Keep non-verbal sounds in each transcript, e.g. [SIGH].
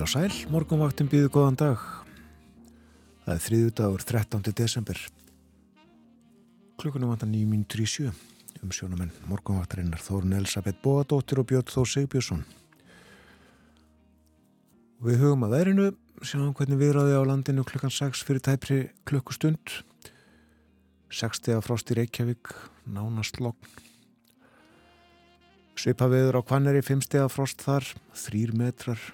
Heil og sæl, morgunvaktin býðu góðan dag. Það er þriðu dagur 13. desember. Klukkunum vantar 9.37 um sjónumenn morgunvaktarinnar Þórun Elisabeth Bóadóttir og Björn Þór Sigbjörnsson. Við hugum að verinu, sjáum hvernig viðraði á landinu klukkan 6 fyrir tæpri klukkustund. 6 steg af frost í Reykjavík, nánast logn. Svipa viður á Kvanneri, 5 steg af frost þar, 3 metrar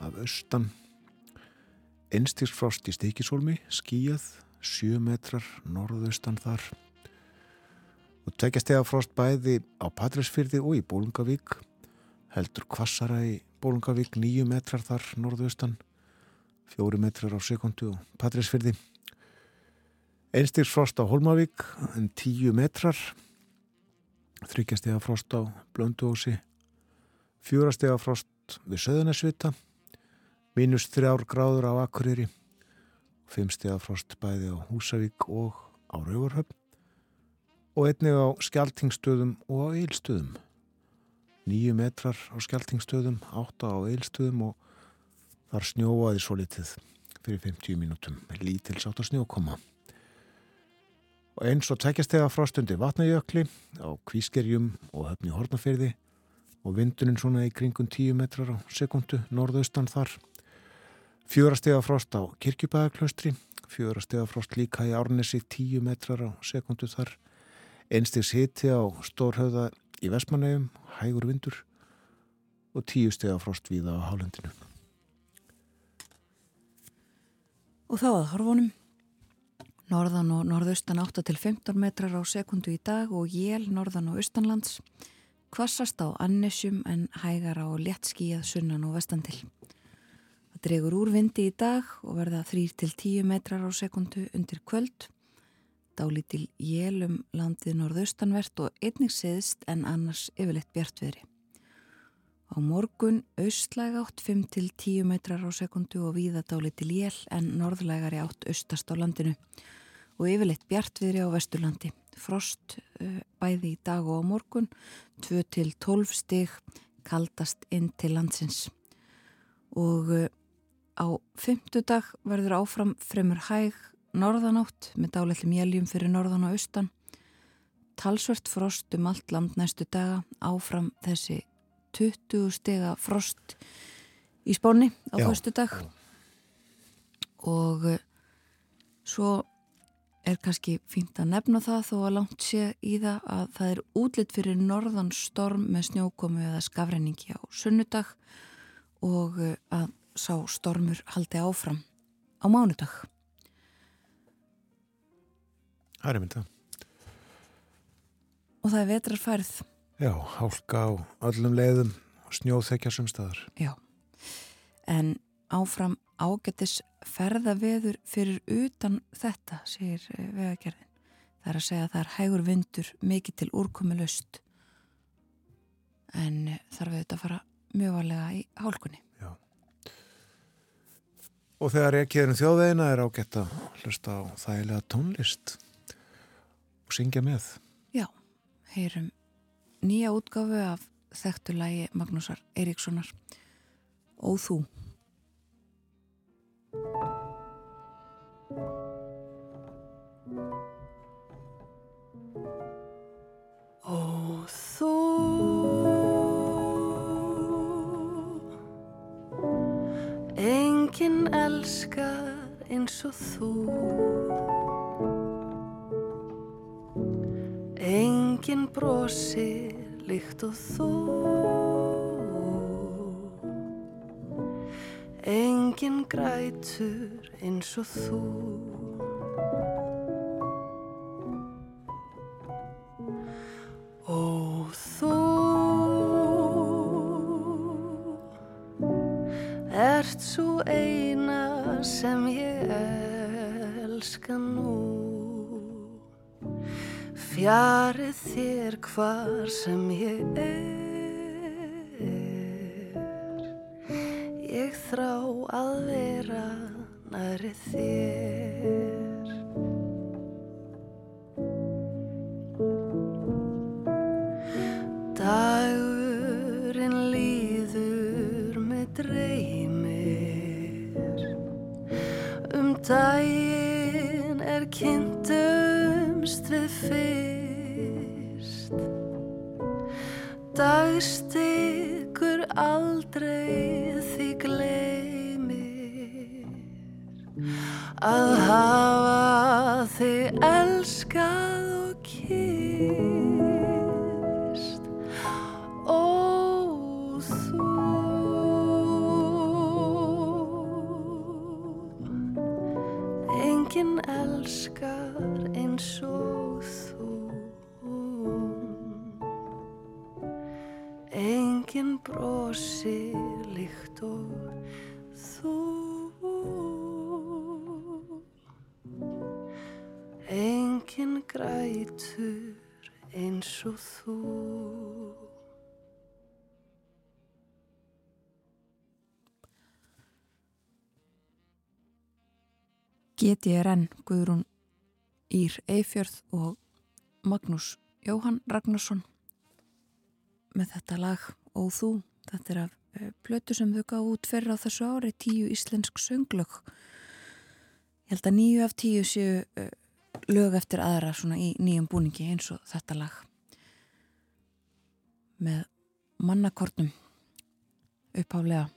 af austan. Einstigsfrost í Stikisólmi, skíjað, 7 metrar norðaustan þar. Og tvekja steg af frost bæði á Patræsfyrði og í Bólungavík. Heldur kvassara í Bólungavík, 9 metrar þar norðaustan, 4 metrar á sekundu og Patræsfyrði. Einstigsfrost á Holmavík, en 10 metrar. Þryggjastega frost á Blönduósi, fjórastega frost við Söðunarsvita, mínus þrjár gráður á Akureyri, fimmstega frost bæði á Húsavík og á Rauvarhöfn og einnig á Skeltingstöðum og á Eilstöðum. Nýju metrar á Skeltingstöðum, átta á Eilstöðum og þar snjóaði svo litið fyrir 50 mínútum, lítils átt að snjókoma. Og eins og tveggjastega frostundi vatnajökli á kvískerjum og höfni hortnafyrði og vinduninn svona í kringum 10 metrar á sekundu norðaustan þar fjórastega frost á kirkjubæðaklaustri fjórastega frost líka í árnesi 10 metrar á sekundu þar einstigs hiti á stórhauða í Vestmannegjum, hægur vindur og tíu stega frost víða á hálendinu Og þá að horfunum Norðan og norðaustan 8 til 15 metrar á sekundu í dag og jél norðan og austanlands. Kvassast á annesjum en hægara og léttskíjað sunnan og vestan til. Dregur úr vindi í dag og verða 3 til 10 metrar á sekundu undir kvöld. Dáli til jélum landið norðaustanvert og einnig seðist en annars yfirleitt bjartviðri. Á morgun austlæg átt 5 til 10 metrar á sekundu og víða dáli til jél en norðlægari átt austast á landinu og yfirleitt bjartviðri á Vesturlandi. Frost bæði í dag og á morgun, 2 til 12 stig, kaldast inn til landsins. Og á fymtudag verður áfram fremur hæg norðanátt með dálætli mjöljum fyrir norðan og austan. Talsvert frost um allt land næstu daga, áfram þessi 20 stiga frost í spáni á fyrstu dag. Og uh, svo er kannski fínt að nefna það þó að langt sé í það að það er útlitt fyrir norðan storm með snjókomu eða skafræningi á sunnudag og eh, að sá stormur haldi áfram á mánudag. Það er mynda. Og það er vetrarfærð. Já, hálka á öllum leiðum og snjóþekja sem staðar. Já, en áfram ágættis ferðaveður fyrir utan þetta, segir eh, vegagerðin. Það er að segja að það er hægur vindur mikið til úrkomi löst en eh, þarf þetta að fara mjög varlega í hálkunni. Og þegar ég keður um þjóðveginna er ágætt að hlusta á þægilega tónlist og syngja með. Já, heyrum nýja útgáfu af þekktulagi Magnúsar Eiríkssonar og þú. Og þú Engin elskar eins og þú. Engin brosir líkt og þú. Engin grætur eins og þú Fjarið þér hvar sem ég er. Ég þrá að vera næri þér Enginn brosi líkt og þú. Enginn grætur eins og þú. GTRN Guðrún Ír Eifjörð og Magnús Jóhann Ragnarsson með þetta lag og þú, þetta er af uh, plötu sem þau gáð út fyrir á þessu ári tíu íslensk sönglög. Ég held að nýju af tíu séu uh, lög eftir aðra svona í nýjum búningi eins og þetta lag. Með mannakornum upphálega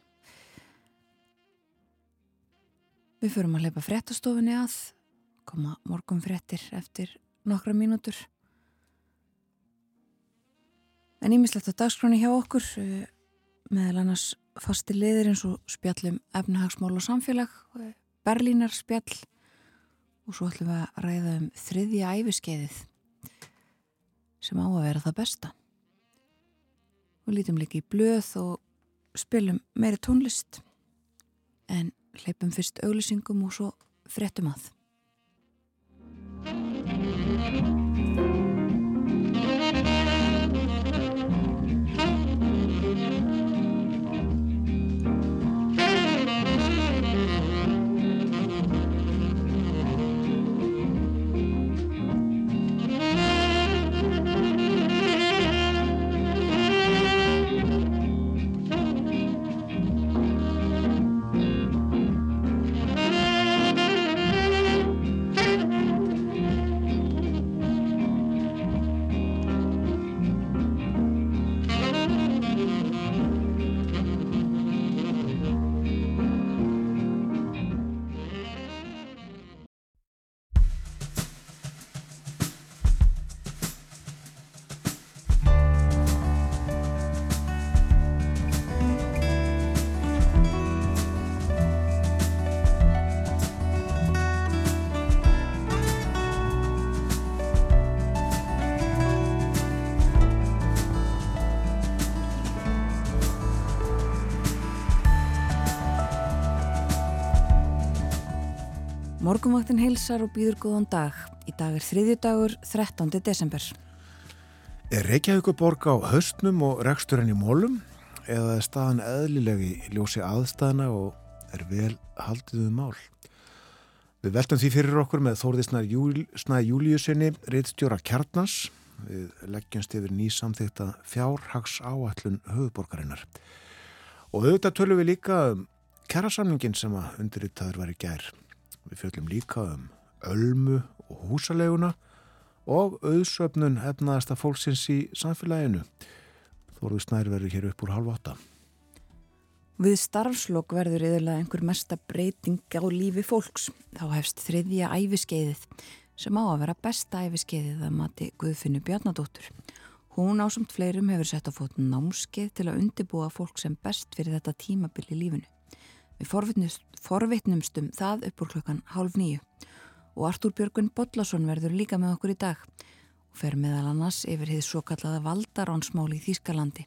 Við förum að leipa fréttastofinni að, koma morgun fréttir eftir nokkra mínútur. En ímislegt á dagskroni hjá okkur, eh, meðal annars fasti liðir eins og spjallum efnahagsmál og samfélag, eh, Berlínar spjall og svo ætlum við að ræða um þriðja æfiskeiðið sem á að vera það besta. Við lítum líka í blöð og spilum meiri tónlist en hleypum fyrst auglýsingum og svo fréttum að. Morgunvaktin heilsar og býður góðan dag. Í dag er þriðju dagur, 13. desember. Er Reykjavíkuborg á höstnum og reksturinn í mólum eða er staðan eðlilegi ljósi aðstæðana og er vel haldið um mál? Við veltum því fyrir okkur með Þórðisnæð Júl, Júliusinni, reyðstjóra Kjarnas. Við leggjumst yfir nýsamþýtta fjárhags áallun höfuborgarinnar. Og auðvitað tölum við líka um kjærasamningin sem að undirriðtaður var í gær. Við fjöldum líka um ölmu og húsaleguna og auðsöfnun hefnaðasta fólksins í samfélaginu. Þóruð snær verður hér upp úr halv åtta. Við starfslokk verður yfirlega einhver mesta breyting á lífi fólks. Þá hefst þriðja æfiskeiðið sem á að vera besta æfiskeiðið að mati Guðfinnu Bjarnadóttur. Hún ásamt fleirum hefur sett á fótun námskeið til að undibúa fólk sem best fyrir þetta tímabil í lífinu. Við forvitnumstum það upp úr klukkan hálf nýju og Artúr Björgun Bodlason verður líka með okkur í dag og fer meðal annars yfir hið svo kallaða valdaránsmáli í Þýskalandi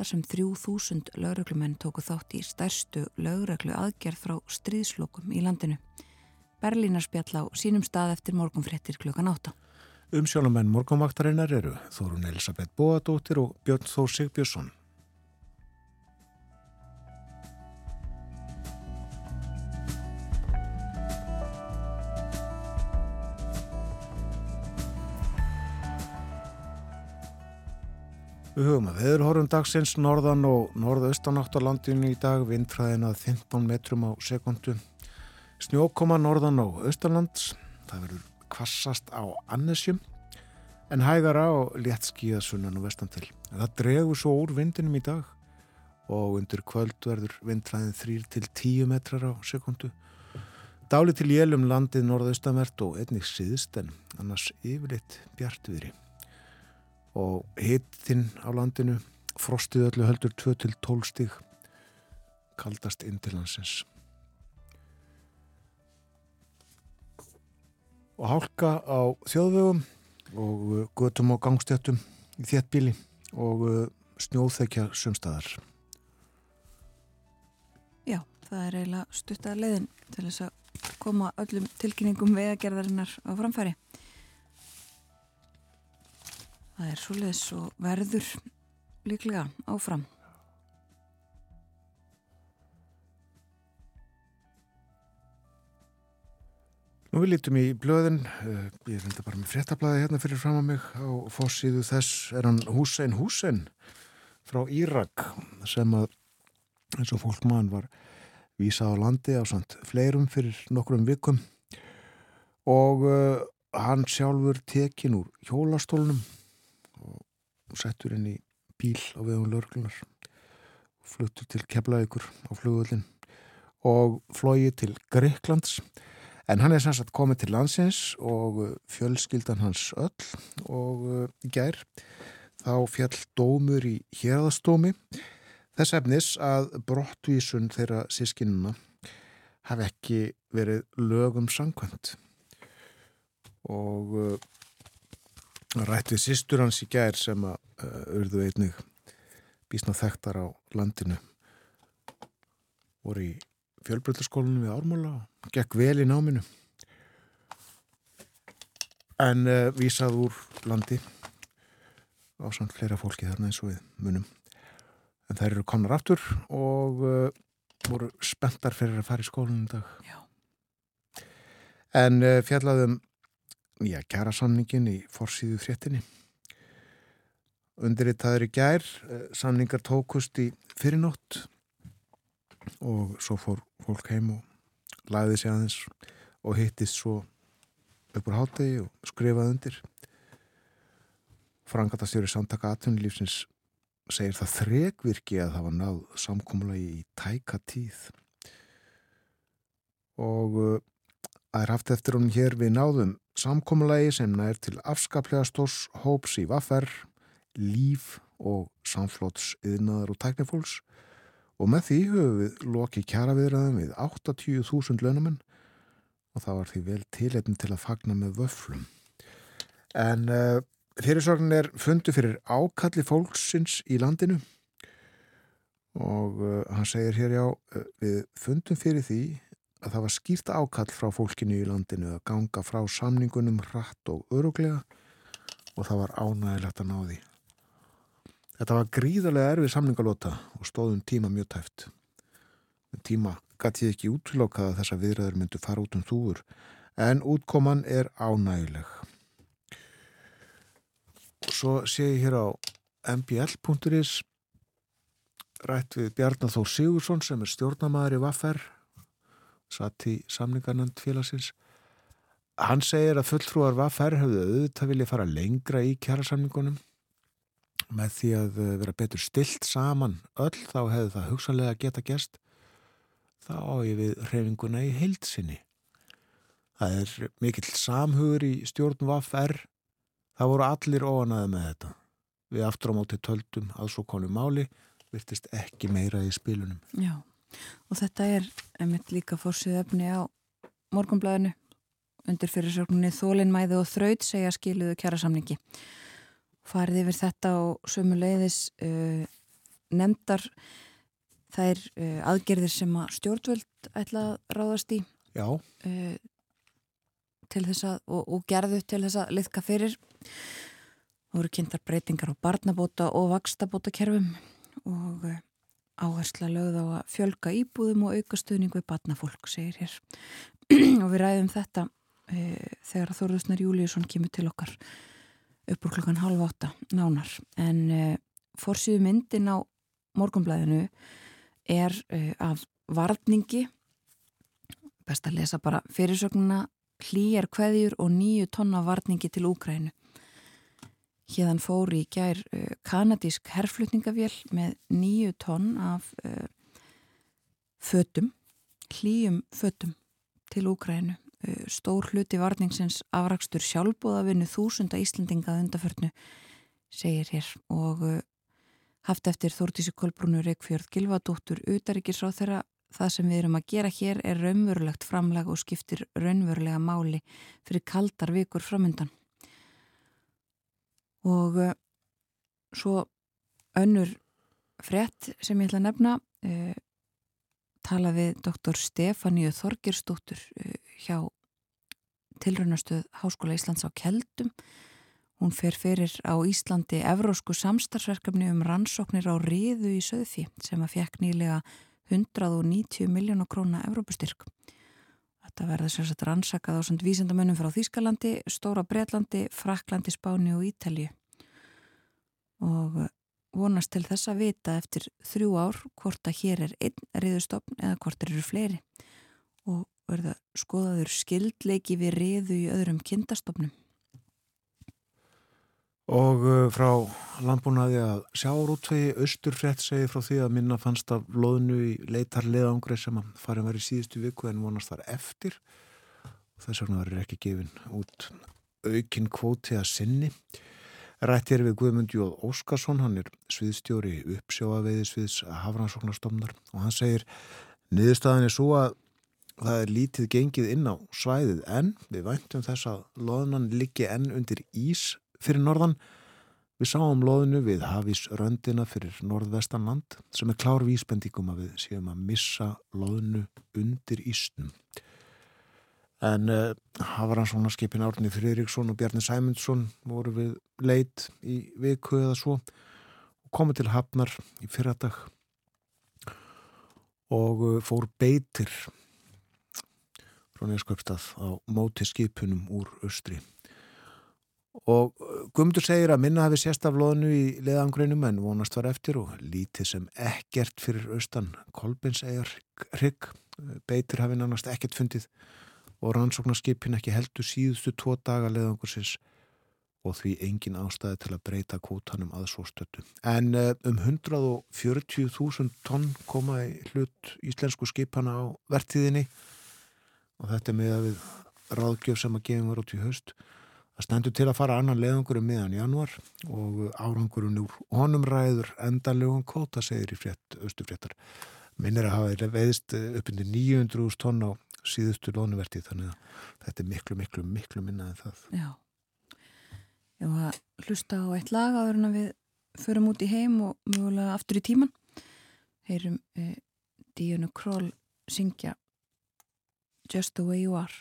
þar sem 3000 lauruglumenn tóku þátt í stærstu lauruglu aðgerð frá stríðslokum í landinu. Berlínarspjall á sínum stað eftir morgunfrettir klukkan átta. Umsjónumenn morgunvaktarinnar eru Þórun Elisabeth Bóadóttir og Björn Þór Sigbjörnsson. Við höfum að veðurhorfum dagsins norðan og norðaustanátt á landinu í dag, vindfræðin að 15 metrum á sekundu. Snjókoma norðan á austalands, það verður kvassast á Annesjum en hægara og létt skíða sunnan og vestan til. Það dregur svo úr vindinum í dag og undir kvöld verður vindræðin 3 til 10 metrar á sekundu. Dáli til jélum landið norðaustanvert og einnig síðst en annars yfirleitt bjartviðri. Og hittinn á landinu frostið öllu heldur 2 til 12 stíg kaldast inn til landsins. Og hálka á þjóðvegum og götum og gangstjöttum í þéttbíli og snjóþekja sumstaðar. Já, það er eiginlega stuttað leiðin til þess að koma öllum tilkynningum vegagerðarinnar á framfæri. Það er svo leiðis og verður líklega áfram. Nú við lítum í blöðin, eh, ég enda bara með fréttablaði hérna fyrir fram á mig. Á fórsíðu þess er hann Hussein Hussein frá Írak sem að eins og fólk mann var vísað á landi á samt fleirum fyrir nokkrum vikum. Og uh, hann sjálfur tekin úr hjólastólunum og settur inn í bíl á viðum lörglunar fluttur til Keflavíkur á flugvöldin og flóið til Greiklands En hann er sannsagt komið til landsins og uh, fjölskyldan hans öll. Og uh, gær þá fjall dómur í hérðastómi þess efnis að brottvísun þeirra sískinuna hafi ekki verið lögum sangkvæmt og uh, rætt við sístur hans í gær sem að uh, urðu einnig bísna þekktar á landinu. Voru í fjölbröldaskólinu við Ármóla og gekk vel í náminu. En uh, vísað úr landi á samt fleira fólki þarna eins og við munum. En þær eru komnar aftur og uh, voru spenntar fyrir að fara í skólinu í dag. Já. en fjallaðum já, kjara samningin í forsýðu fréttinni. Undirritaður í gær samningar tókust í fyrirnótt og svo fór fólk heim og lagði sig aðeins og hittist svo upp úr hátegi og skrifaði undir. Frangatastjóri samtaka atvinnulífsins segir það þrekvirki að það var náð samkómulagi í tæka tíð. Og uh, að er haft eftir honum hér við náðum samkómulagi sem nær til afskaplega stórs hóps í vaffer, líf og samflóts yðnaðar og tæknifólks og með því höfum við lokið kjara viðræðum við 80.000 lönumenn og það var því vel tilefn til að fagna með vöflum. En uh, fyrirsögnin er fundu fyrir ákalli fólksins í landinu og uh, hann segir hér já, uh, við fundum fyrir því að það var skýrt ákall frá fólkinu í landinu að ganga frá samningunum hratt og öruglega og það var ánægilegt að ná því. Þetta var gríðarlega erfið samningalota og stóðum tíma mjög tæft. Tíma gæti ekki útlokað að þessa viðræður myndu fara út um þúur en útkoman er ánægileg. Og svo sé ég hér á mbl.is rætt við Bjarnar Þór Sigursson sem er stjórnamaður í Vaffer satt í samningarnand félagsins. Hann segir að fulltrúar Vaffer hefðu auðvitað vilja fara lengra í kjærasamningunum með því að vera betur stilt saman öll þá hefðu það hugsanlega geta gerst þá á ég við hreyfinguna í heilsinni. Það er mikill samhugur í stjórn VFR það voru allir óanaði með þetta við aftur á móti töldum að svo konu máli virtist ekki meira í spilunum. Já, og þetta er einmitt líka fórsið efni á morgunblæðinu undir fyrirsökninni Þólinnmæði og Þraut segja skiluðu kjærasamningi farið yfir þetta og sömu leiðis uh, nefndar þær uh, aðgerðir sem að stjórnvöld ætla að ráðast í uh, til þess að og, og gerðu til þess að liðka fyrir. Voru kynntar breytingar á barnabóta og vakstabóta kerfum og áhersla lögð á að fjölga íbúðum og auka stuðning við barnafólk segir hér. [CLEARS THROAT] Og við ræðum þetta uh, þegar Þorðusnar Júliusson kemur til okkar upp úr klukkan halv átta nánar. En uh, fórsýðu myndin á morgunblæðinu er uh, af varningi. Best að lesa bara fyrirsögnuna hlýjar kveðjur og nýju tonna varningi til Úkrænu. Hérðan fór í gær uh, kanadísk herflutningavél með nýju tonn af uh, fötum, hlýjum fötum til Úkrænu. Uh, stór hluti varningsins afrakstur sjálfbóðavinnu þúsunda Íslandinga undarförnu segir hér og haft eftir Þórtísi Kolbrúnu Reykjörð Gilvadóttur utaríkisráð þeirra það sem við erum að gera hér er raunverulegt framlag og skiptir raunverulega máli fyrir kaldar vikur framöndan og uh, svo önnur frett sem ég ætla að nefna uh, tala við doktor Stefáníu Þorgirstóttur uh, hjá tilrönnastöð Háskóla Íslands á Keldum Hún fer fyrir á Íslandi evrósku samstarfsverkefni um rannsóknir á riðu í söðfi sem að fekk nýlega 190 miljónu króna Evrópustyrk. Þetta verður sérstaklega rannsakað á svona vísendamönnum frá Þýskalandi, Stóra Breitlandi, Fraklandi, Spáni og Ítalju. Og vonast til þess að vita eftir þrjú ár hvort að hér er einn riðustofn eða hvort eru fleiri og verða skoðaður skildleiki við riðu í öðrum kindastofnum. Og uh, frá landbúnaði að sjáurútvegi austurfrett segi frá því að minna fannst af loðnu í leitarleðangri sem að farin var í síðustu viku en vonast þar eftir. Þess vegna verður ekki gefin út aukin kvóti að sinni. Rætt er við Guðmund Jóð Óskarsson, hann er sviðstjóri uppsjóaveiðisviðs Hafrannsóknarstofnar og hann segir niðurstaðin er svo að það er lítið gengið inn á svæðið en við væntum þess að loðnan liggi enn undir ís fyrir norðan. Við sáum loðinu við hafís röndina fyrir norðvestanland sem er klár vísbendingum að við séum að missa loðinu undir ístum. En uh, Hafaransvonarskipin Árni Friðriksson og Bjarni Sæmundsson voru við leit í viku eða svo og komið til Hafnar í fyrradag og uh, fór beitir frá Neskjöpstað á móti skipunum úr Östri og uh, Guðmundur segir að minna hafi sérst af loðinu í leðangreinum en vonast var eftir og lítið sem ekkert fyrir austan Kolbinsegar hrygg beitir hafi nánast ekkert fundið og rannsóknarskipin ekki heldur síðustu tvo daga leðangursins og því engin ástæði til að breyta kvotanum að svo stöttu. En uh, um 140.000 tonn koma í hlut íslensku skipana á vertiðinni og þetta með að við ráðgjöf sem að gefum var út í haust Það stendur til að fara annan leðangur um miðan januar og árangurinn úr honum ræður endanlegum kóta segir í frétt, austufréttar. Minnir að hafa veðist upp undir 900.000 tonn á síðustu lónuverti þannig að þetta er miklu, miklu, miklu minna en það. Já. Ég var að hlusta á eitt lag áður en að við förum út í heim og mögulega aftur í tíman. Heyrum eh, Díunu Król syngja Just the way you are.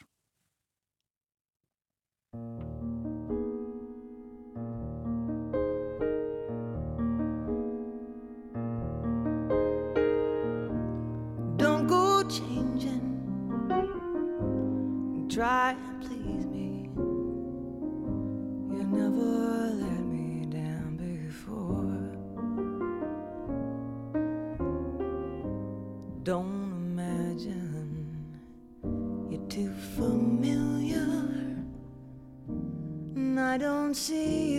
Try and please me. You never let me down before. Don't imagine you're too familiar. And I don't see you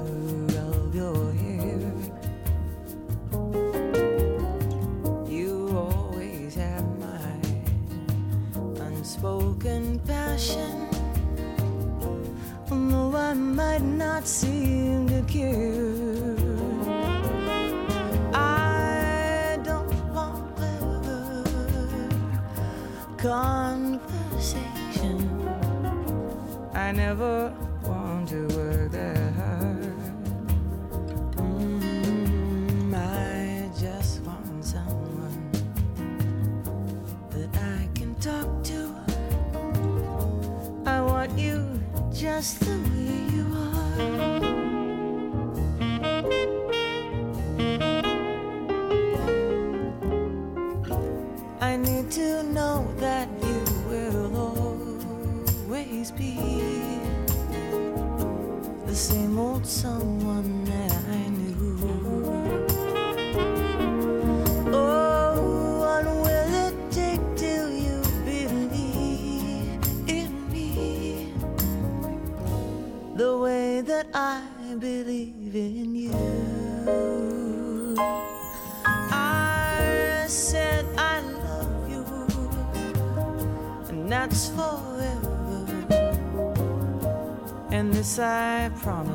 never want to work that hard. Mm, I just want someone that I can talk to. I want you just the promise, I promise.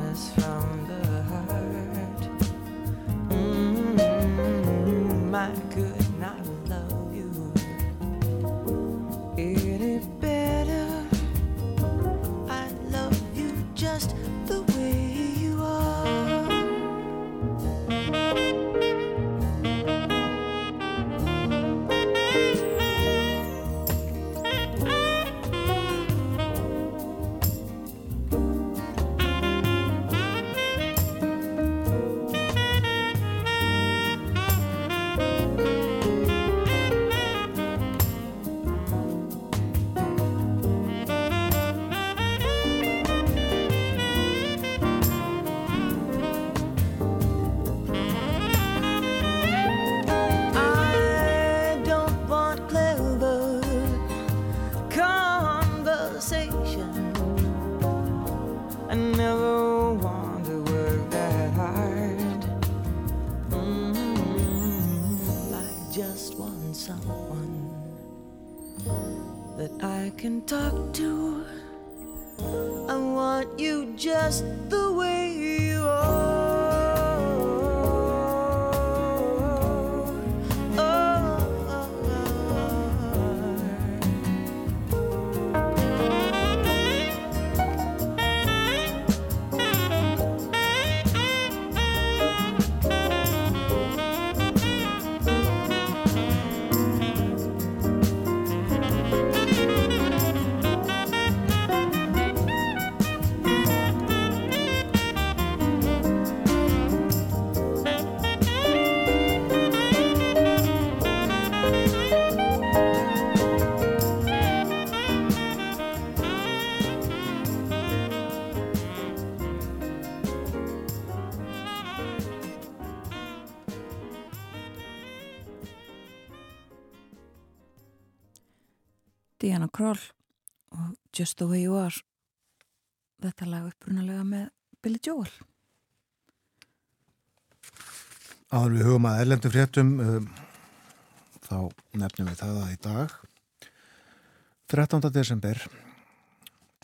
Diana Kroll og Just the Way You Are þetta lag upprunalega með Billy Joel Áður við hugum að erlendu fréttum um, þá nefnum við það að í dag 13. desember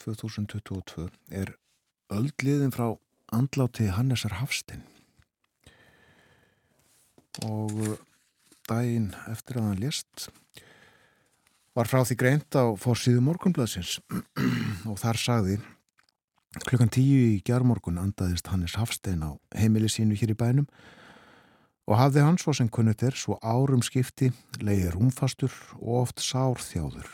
2022 er öldliðin frá andláti Hannesar Hafstinn og uh, daginn eftir að hann lést var frá því greint á fórsíðu morgunblaðsins [CLEARS THROAT] og þar sagði klukkan tíu í gjármorgun andaðist Hannes Hafstein á heimili sínu hér í bænum og hafði hann svo sem kunnut er svo árum skipti, leiði rúmfastur og oft sárþjáður.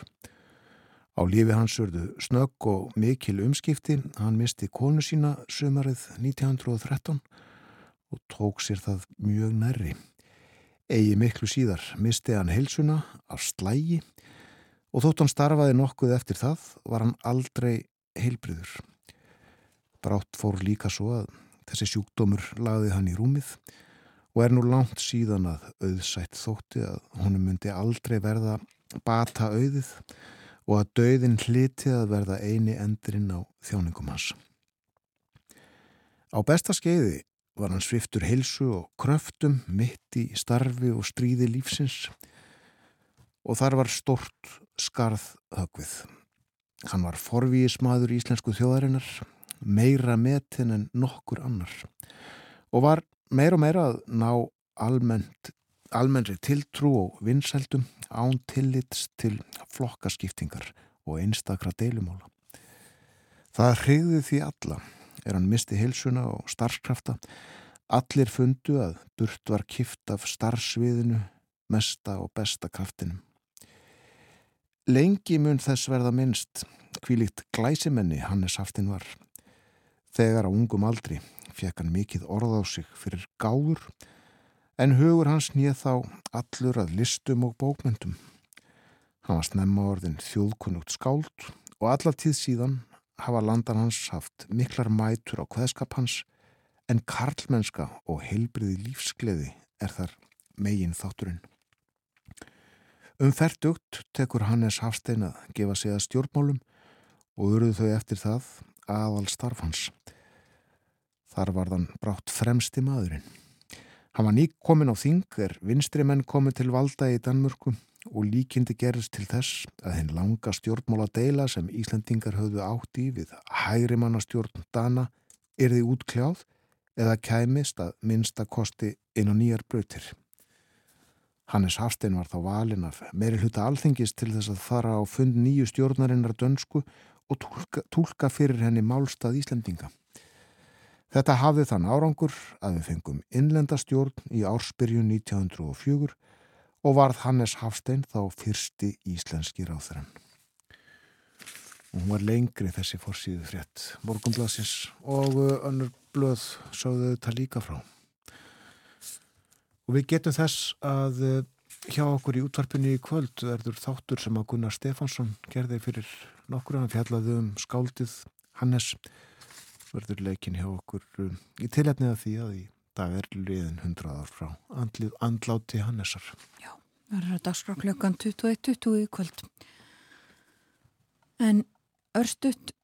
Á lífi hans urðu snögg og mikil umskipti, hann misti konu sína sömarið 1913 og tók sér það mjög nærri. Egi miklu síðar misti hann heilsuna af slægi og þótt hann starfaði nokkuð eftir það var hann aldrei heilbriður. Brátt fór líka svo að þessi sjúkdómur lagði hann í rúmið og er nú langt síðan að auðsætt þótti að honum myndi aldrei verða bata auðið og að dauðin hliti að verða eini endurinn á þjáningum hans. Á besta skeiði var hann sviftur heilsu og kröftum mitt í starfi og stríði lífsins og þar var stort skarð högvið. Hann var forvíismadur íslensku þjóðarinnar, meira metin en nokkur annar og var meira og meira að ná almennt, almennri tiltrú og vinsældum án tillits til flokkaskiptingar og einstakra deilumóla. Það hrigði því alla er hann misti heilsuna og starfskrafta. Allir fundu að burt var kift af starfsviðinu, mesta og besta kraftinum. Lengi mun þess verða minnst kvílikt glæsimenni Hannes Haftin var. Þegar á ungum aldri fekk hann mikið orð á sig fyrir gáður en hugur hans nýð þá allur að listum og bókmyndum. Hann var snemma orðin þjóðkunnugt skáld og alla tíð síðan hafa landan hans haft miklar mætur á hveðskap hans en karlmennska og heilbriði lífsgleði er þar megin þátturinn. Um færtugt tekur Hannes Hafstein að gefa sig að stjórnmálum og urðu þau eftir það aðal starf hans. Þar var þann brátt fremsti maðurinn. Hann var nýk komin á þing er vinstri menn komið til valda í Danmörku og líkindi gerist til þess að henn langa stjórnmála deila sem Íslandingar höfðu átt í við hægri mannastjórn Dana erði útkljáð eða kæmist að minnsta kosti inn á nýjar brautir. Hannes Hafstein var þá valin af meiri hluta alþingis til þess að fara á fund nýju stjórnarinnar dönsku og tólka, tólka fyrir henni málstað Íslandinga. Þetta hafði þann árangur að við fengum innlenda stjórn í ársbyrjun 1904 og varð Hannes Hafstein þá fyrsti íslenski ráþrann. Og hún var lengri þessi fórsíðu frétt morgunblasins og önnur blöð sáðu þetta líka frá. Og við getum þess að uh, hjá okkur í útvarpinni í kvöld verður þáttur sem að Gunnar Stefansson gerði fyrir nokkur hann fjallaði um skáldið Hannes verður leikin hjá okkur um, í tilhætniða því að í dag er liðin 100 ár frá andlið andláti Hannesar. Já, verður að dagskrá klukkan 21.20 í kvöld. En örstutt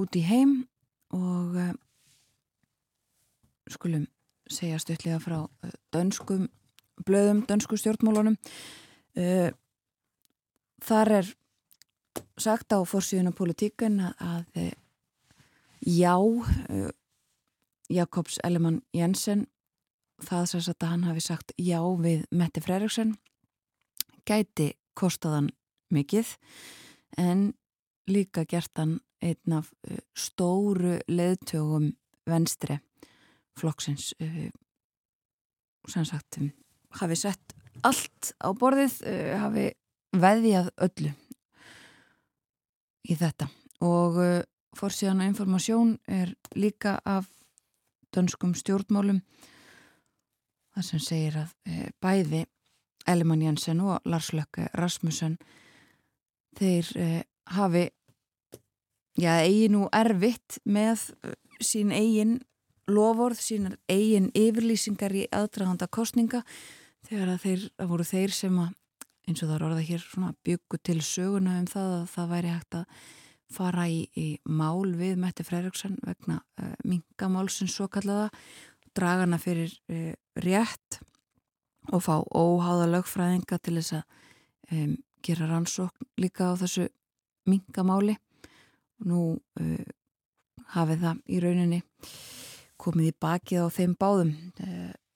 út í heim og uh, skulum segja stuttlega frá uh, dönskum blöðum, dönsku stjórnmálunum. Uh, þar er sagt á fórsíðuna politíkan að, að já, Jakobs Ellemann Jensen það sagt að hann hafi sagt já við Mette Freiriksen gæti kostaðan mikið en líka gert hann einn af stóru leðtögum venstri flokksins uh, sem sagt um, hafi sett allt á borðið uh, hafi veðjað öllu í þetta. Og fórsíðan og informasjón er líka af dönskum stjórnmálum það sem segir að bæði Elman Jensen og Lars Lökke Rasmussen þeir hafi já, eigi nú erfitt með sín eigin lofórð, sín eigin yfirlýsingar í aðdraganda kostninga þegar að þeir, að voru þeir sem að eins og það er orðað hér svona byggu til söguna um það að það væri hægt að fara í, í mál við Mette Freiriksen vegna uh, mingamálsins svo kallaða dragana fyrir uh, rétt og fá óháða lögfræðinga til þess að um, gera rannsókn líka á þessu mingamáli og nú uh, hafið það í rauninni komið í bakið á þeim báðum.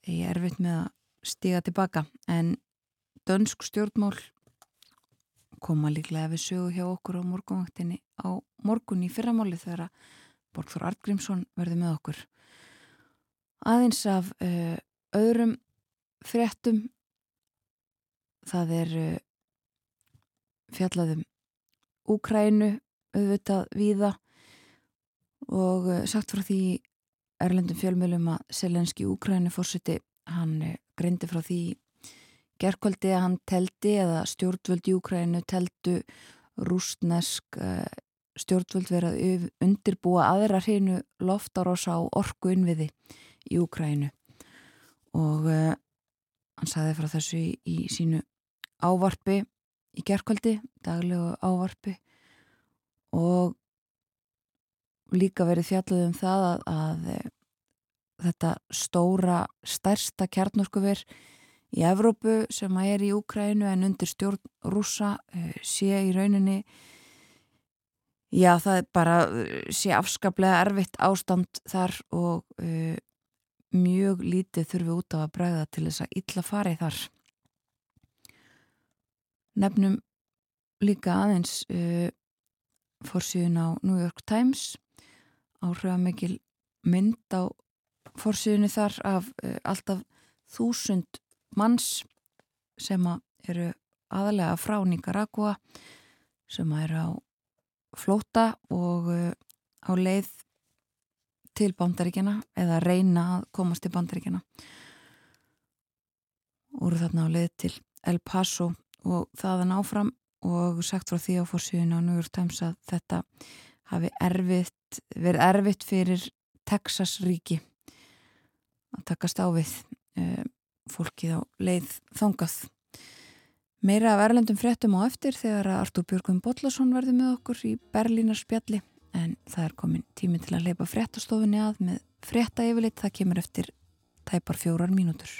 Ég er erfitt með að stiga tilbaka en dönsk stjórnmál koma líklega við sögu hjá okkur á morgunvaktinni á morgun í fyrramáli þegar að Borgþór Artgrímsson verði með okkur. Aðeins af uh, öðrum fréttum. Það er uh, fjallaðum Úkrænu auðvitað víða og uh, sagt frá því Erlendum fjölmjölum að Selenski Úkrænu fórsiti hann greindi frá því gerðkvöldi að hann teldi eða stjórnvöld í Úkrænu teldu rústnesk stjórnvöld verið að undirbúa aðra hreinu loftarosa á orku innviði í Úkrænu og uh, hann saði frá þessu í, í sínu ávarpi í gerðkvöldi, daglegu ávarpi. Og líka verið fjallið um það að, að uh, þetta stóra stærsta kjarnorkuver í Evrópu sem að er í Úkrænu en undir stjórn rúsa uh, sé í rauninni já það er bara sé afskaplega erfitt ástand þar og uh, mjög lítið þurfi út á að bregða til þess að illa farið þar. Nefnum líka aðeins uh, fórsíðun á New York Times áhrifamikil mynd á fórsíðunni þar af uh, alltaf þúsund manns sem eru aðalega frá Nicaragua sem er á flóta og uh, á leið til bandaríkjana eða reyna að komast til bandaríkjana og eru þarna á leið til El Paso og þaðan áfram og sagt frá því á fórsíðinu á New York Times að þetta hafi erfitt, verið erfitt fyrir Texas ríki að takast á við uh, fólkið á leið þongað. Meira af erlendum fréttum á eftir þegar að Artúr Björgum Bollarsson verði með okkur í Berlínar spjalli en það er komin tími til að leipa fréttastofunni að með frétta yfirleitt það kemur eftir tæpar fjórar mínútur.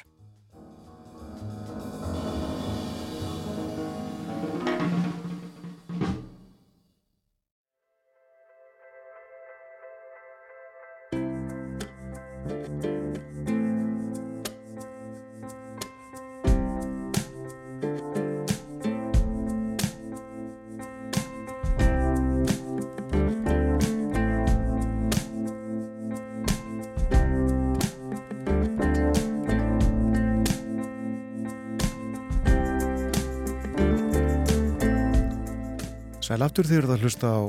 Sæl aftur því að hlusta á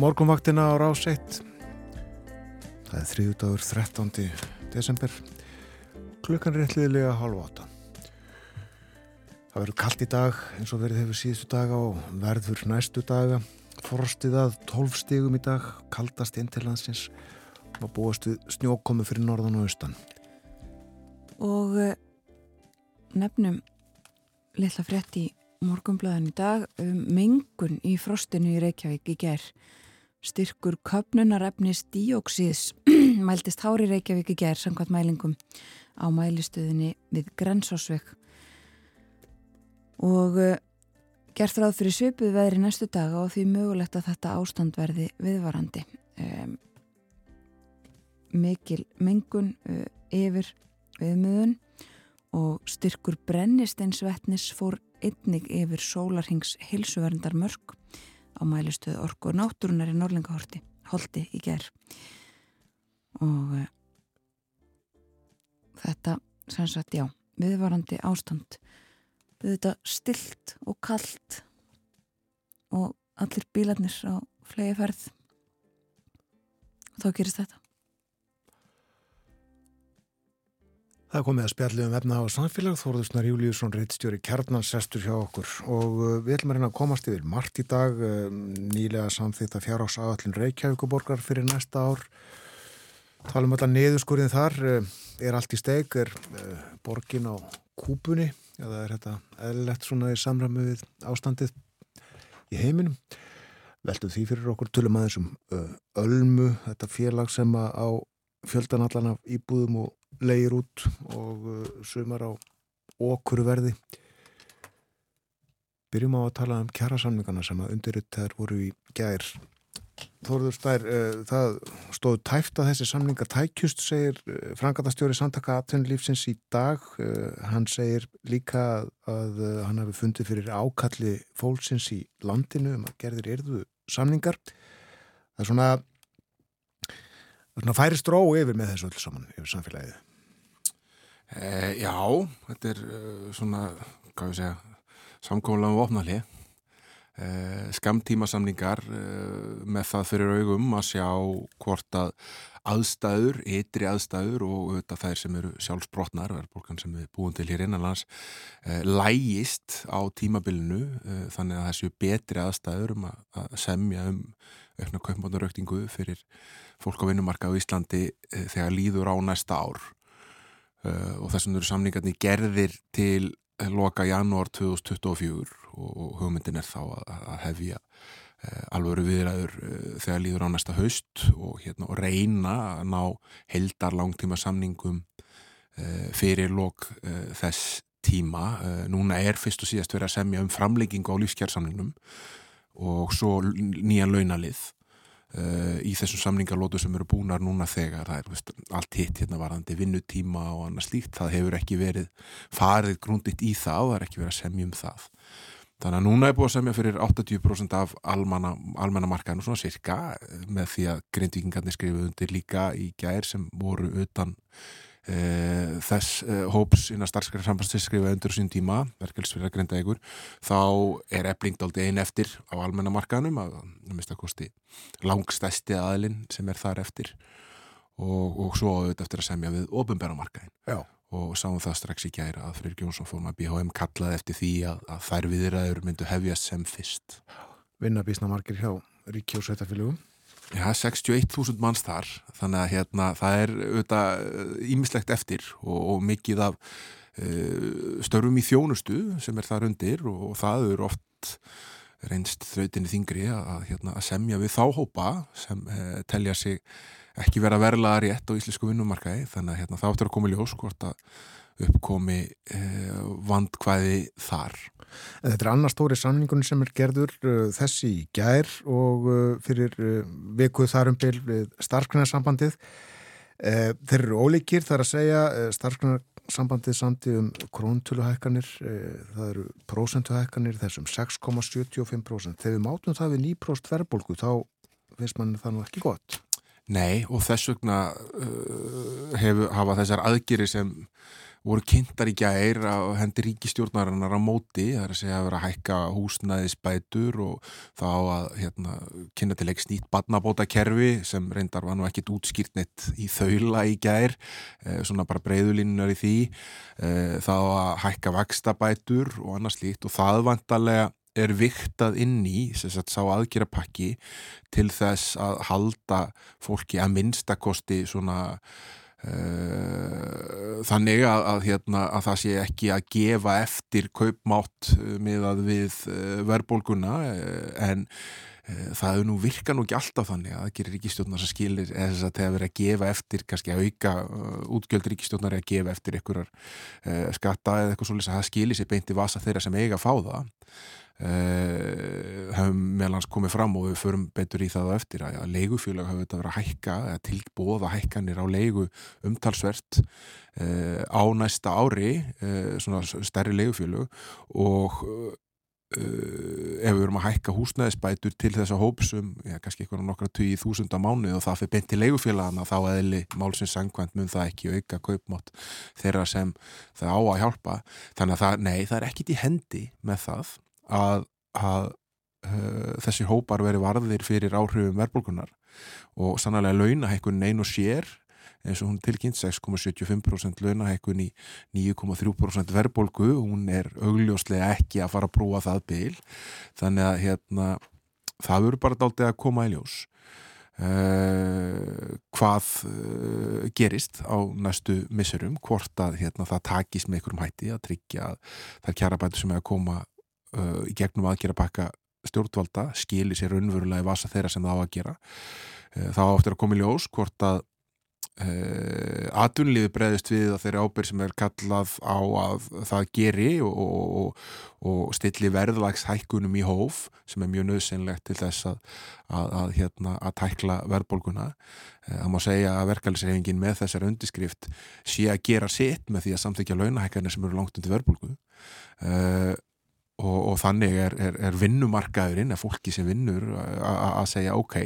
morgunvaktina á rás 1. Það er þriðudagur 13. desember. Klukkan er eitthvað halv átta. Það verður kallt í dag eins og verið hefur síðustu daga og verður næstu daga. Forstið að 12 stigum í dag, kaldast inn til landsins og búast við snjókomi fyrir norðan og austan. Og eh, nefnum litla frétt í morgumblaðin í dag um mengun í frostinu í Reykjavík í ger. Styrkur köpnunarefnis díóksíðs [CLEARS THROAT] mæltist hári Reykjavík í ger samkvæmt mælingum á mælistöðinni við Grensásvegg. Og uh, gert ráð fyrir svipuð veðri næstu daga og því mögulegt að þetta ástand verði viðvarandi. Um, mikil mengun uh, yfir viðmöðun og styrkur brennisteinsvetnis fór einnig yfir sólarhings hilsuverndar mörg á mælistuð orku og náttúrunar í Norlingahorti holdi í ger og uh, þetta sem sagt já, viðvarandi ástand þetta stilt og kallt og allir bílarnir á flegi ferð og þá gerist þetta Það komið að spjalli um efna á samfélag. Þórðusnar Júliusson, reittstjóri kjarnansestur hjá okkur. Og uh, við ætlum að reyna að komast yfir margt í dag um, nýlega samþýtt að fjárhás aðallin Reykjavíkuborgar fyrir næsta ár. Talum alltaf neðurskurðin þar uh, er allt í steik, er uh, borgin á kúpunni? Eða er þetta eðlilegt svona í samræmi við ástandið í heiminum? Veltum því fyrir okkur tölum aðeins um Ölmu, þetta félag sem á fjöldan allan af íbúðum og leir út og uh, sumar á okkur verði byrjum á að tala um kjærasamningana sem að undirriðt þær voru í gær. Þóruður Stær, uh, það stóð tæft að þessi samningar tækjust segir uh, frangatastjóri samtaka atvinnulífsins í dag. Uh, hann segir líka að, uh, hann hafi fundið fyrir ákalli fólksins í landinu um að gerðir erðu samningar. Það er svona það færi stró yfir með þessu öll saman yfir samfélagið Eh, já, þetta er uh, svona, hvað við segja, samkómulega um opnali. Eh, skamtímasamningar eh, með það fyrir augum að sjá hvort að aðstæður, ytri aðstæður og auðvitað þær sem eru sjálfsbrotnar, verðbólkan sem við búum til hér innanlands, eh, lægist á tímabilinu eh, þannig að þessu betri aðstæður um að, semja um aukna kaupmáttaröktingu fyrir fólk á vinnumarka á Íslandi eh, þegar líður á næsta ár og þessum eru samningarnir gerðir til loka janúar 2024 og, hugmyndin er þá að, hefja uh, alvöru viðræður uh, þegar líður á næsta haust og, hérna, og reyna að ná heldar langtíma samningum fyrir lok þess tíma. Núna er fyrst og síðast verið að semja um framleggingu á lífskjársamningnum og svo nýjan launalið Uh, í þessum samningarlótu sem eru búnar núna þegar það er veist, allt hitt hérna varðandi vinnutíma og annað slíkt það hefur ekki verið farið grunditt í það það er ekki verið að semja um það. Þannig að núna er búið að semja fyrir 80% af almanna, almanna markaðinu svona cirka með því að grindvíkingarnir skrifuð undir líka í gær sem voru utan uh, þess uh, hóps innan starfskræðar sambandsins skrifa undur sín tíma, verkefælsfélag greinda ykkur, þá er ebling daldi einn eftir á almennamarkaðnum að, mista kosti langstæsti aðlinn sem er þar eftir og, og svo auðvitað eftir að semja við ofinbæramarkaðin. Og sáum það strax í gæra að Freyr Gjónsson fór maður BHM kallaði eftir því að, að þær viðræður myndu hefjast sem fyrst. Vinna bísna margir hjá Ríki og Sveitafélugum. Já, 61.000 manns þar, þannig að hérna, það er auðvitað ímislegt eftir og, og mikið af uh, störfum í þjónustu sem er þar undir og, og það eru oft reynst þrautinni þingri að, hérna, að semja við þá hópa sem uh, telja sig ekki vera verlaða rétt á íslensku vinnumarkaði, þannig að hérna, það áttur að koma í ljós hvort að uppkomi uh, vandkvæði þar. Þetta er annar stóri samningun sem er gerður uh, þessi í gær og uh, fyrir uh, vikuð þarum byl við starfskrænarsambandið. Uh, þeir eru ólíkir þar að segja uh, starfskrænarsambandið sandi um króntöluhækkanir, uh, það eru prósentuhækkanir þessum 6,75%. Þegar við mátum það við 9% verðbólgu þá finnst mann það nú ekki gott. Nei og þess vegna hefur, hafa þessar aðgeri sem voru kynntar í gær á hendi ríkistjórnarinnar á móti, það er að segja að vera að hækka húsnæðisbætur og þá að hérna, kynna til ekki snýtt badnabóta kerfi sem reyndar var nú ekkit útskýrt neitt í þaula í gær, eh, svona bara breyðulinnar í því, eh, þá að hækka vakstabætur og annars líkt og það vantarlega er viktað inn í sagt, sá aðgerapakki til þess að halda fólki að minnstakosti svona þannig að, að, hérna, að það sé ekki að gefa eftir kaupmátt miðað við uh, verðbólguna en það hefur nú virkað nú ekki alltaf þannig að það gerir ríkistjónar sem skilir eða þess að það hefur verið að gefa eftir kannski að auka útgjöld ríkistjónar að gefa eftir einhverjar skatta eða eitthvað svolítið að það skilir sér beinti vasa þeirra sem eiga að fá það Uh, hefum meðlans komið fram og við förum betur í það á eftir að, leigufélag hafa þetta verið að hækka eða tilbóða hækkanir á leigu umtalsvert uh, á næsta ári uh, svona stærri leigufélag og ef við verum að hækka húsnæðisbætur til þessa hópsum, já kannski eitthvað nokkra 20.000 mánu og það fyrir beint til leigufélagana þá eðli málsins sangkvæmt mun það ekki auka kaupmátt þeirra sem það á að hjálpa. Þannig að það, nei, það er ekkit í hendi með það að, að uh, þessi hópar veri varðir fyrir áhrifum verðbólkunar og sannlega launahækkun einu sér eins og hún tilkynnt 6,75% launahækkun í 9,3% verðbólku hún er augljóslega ekki að fara að brúa það byl þannig að hérna það verður bara dáltið að koma í ljós Uh, hvað uh, gerist á næstu missurum, hvort að hérna, það takist með einhverjum hætti að tryggja að það er kjarabætu sem er að koma uh, í gegnum aðgera pakka stjórnvalda skilir sér raunverulega í vasa þeirra sem það á að gera. Þá áttur að koma í ljós hvort að Uh, atunliði breyðist við að þeirri ábyrg sem er kallað á að það geri og, og, og stilli verðlags hækkunum í hóf sem er mjög nöðsynlegt til þess að, að, að, hérna, að tækla verðbólguna. Uh, það má segja að verkefælisreifingin með þessar undirskrift sé að gera sitt með því að samþykja launahækkanir sem eru langt undir verðbólgu. Uh, og, og þannig er, er, er vinnumarkaðurinn, er fólki sem vinnur að segja ok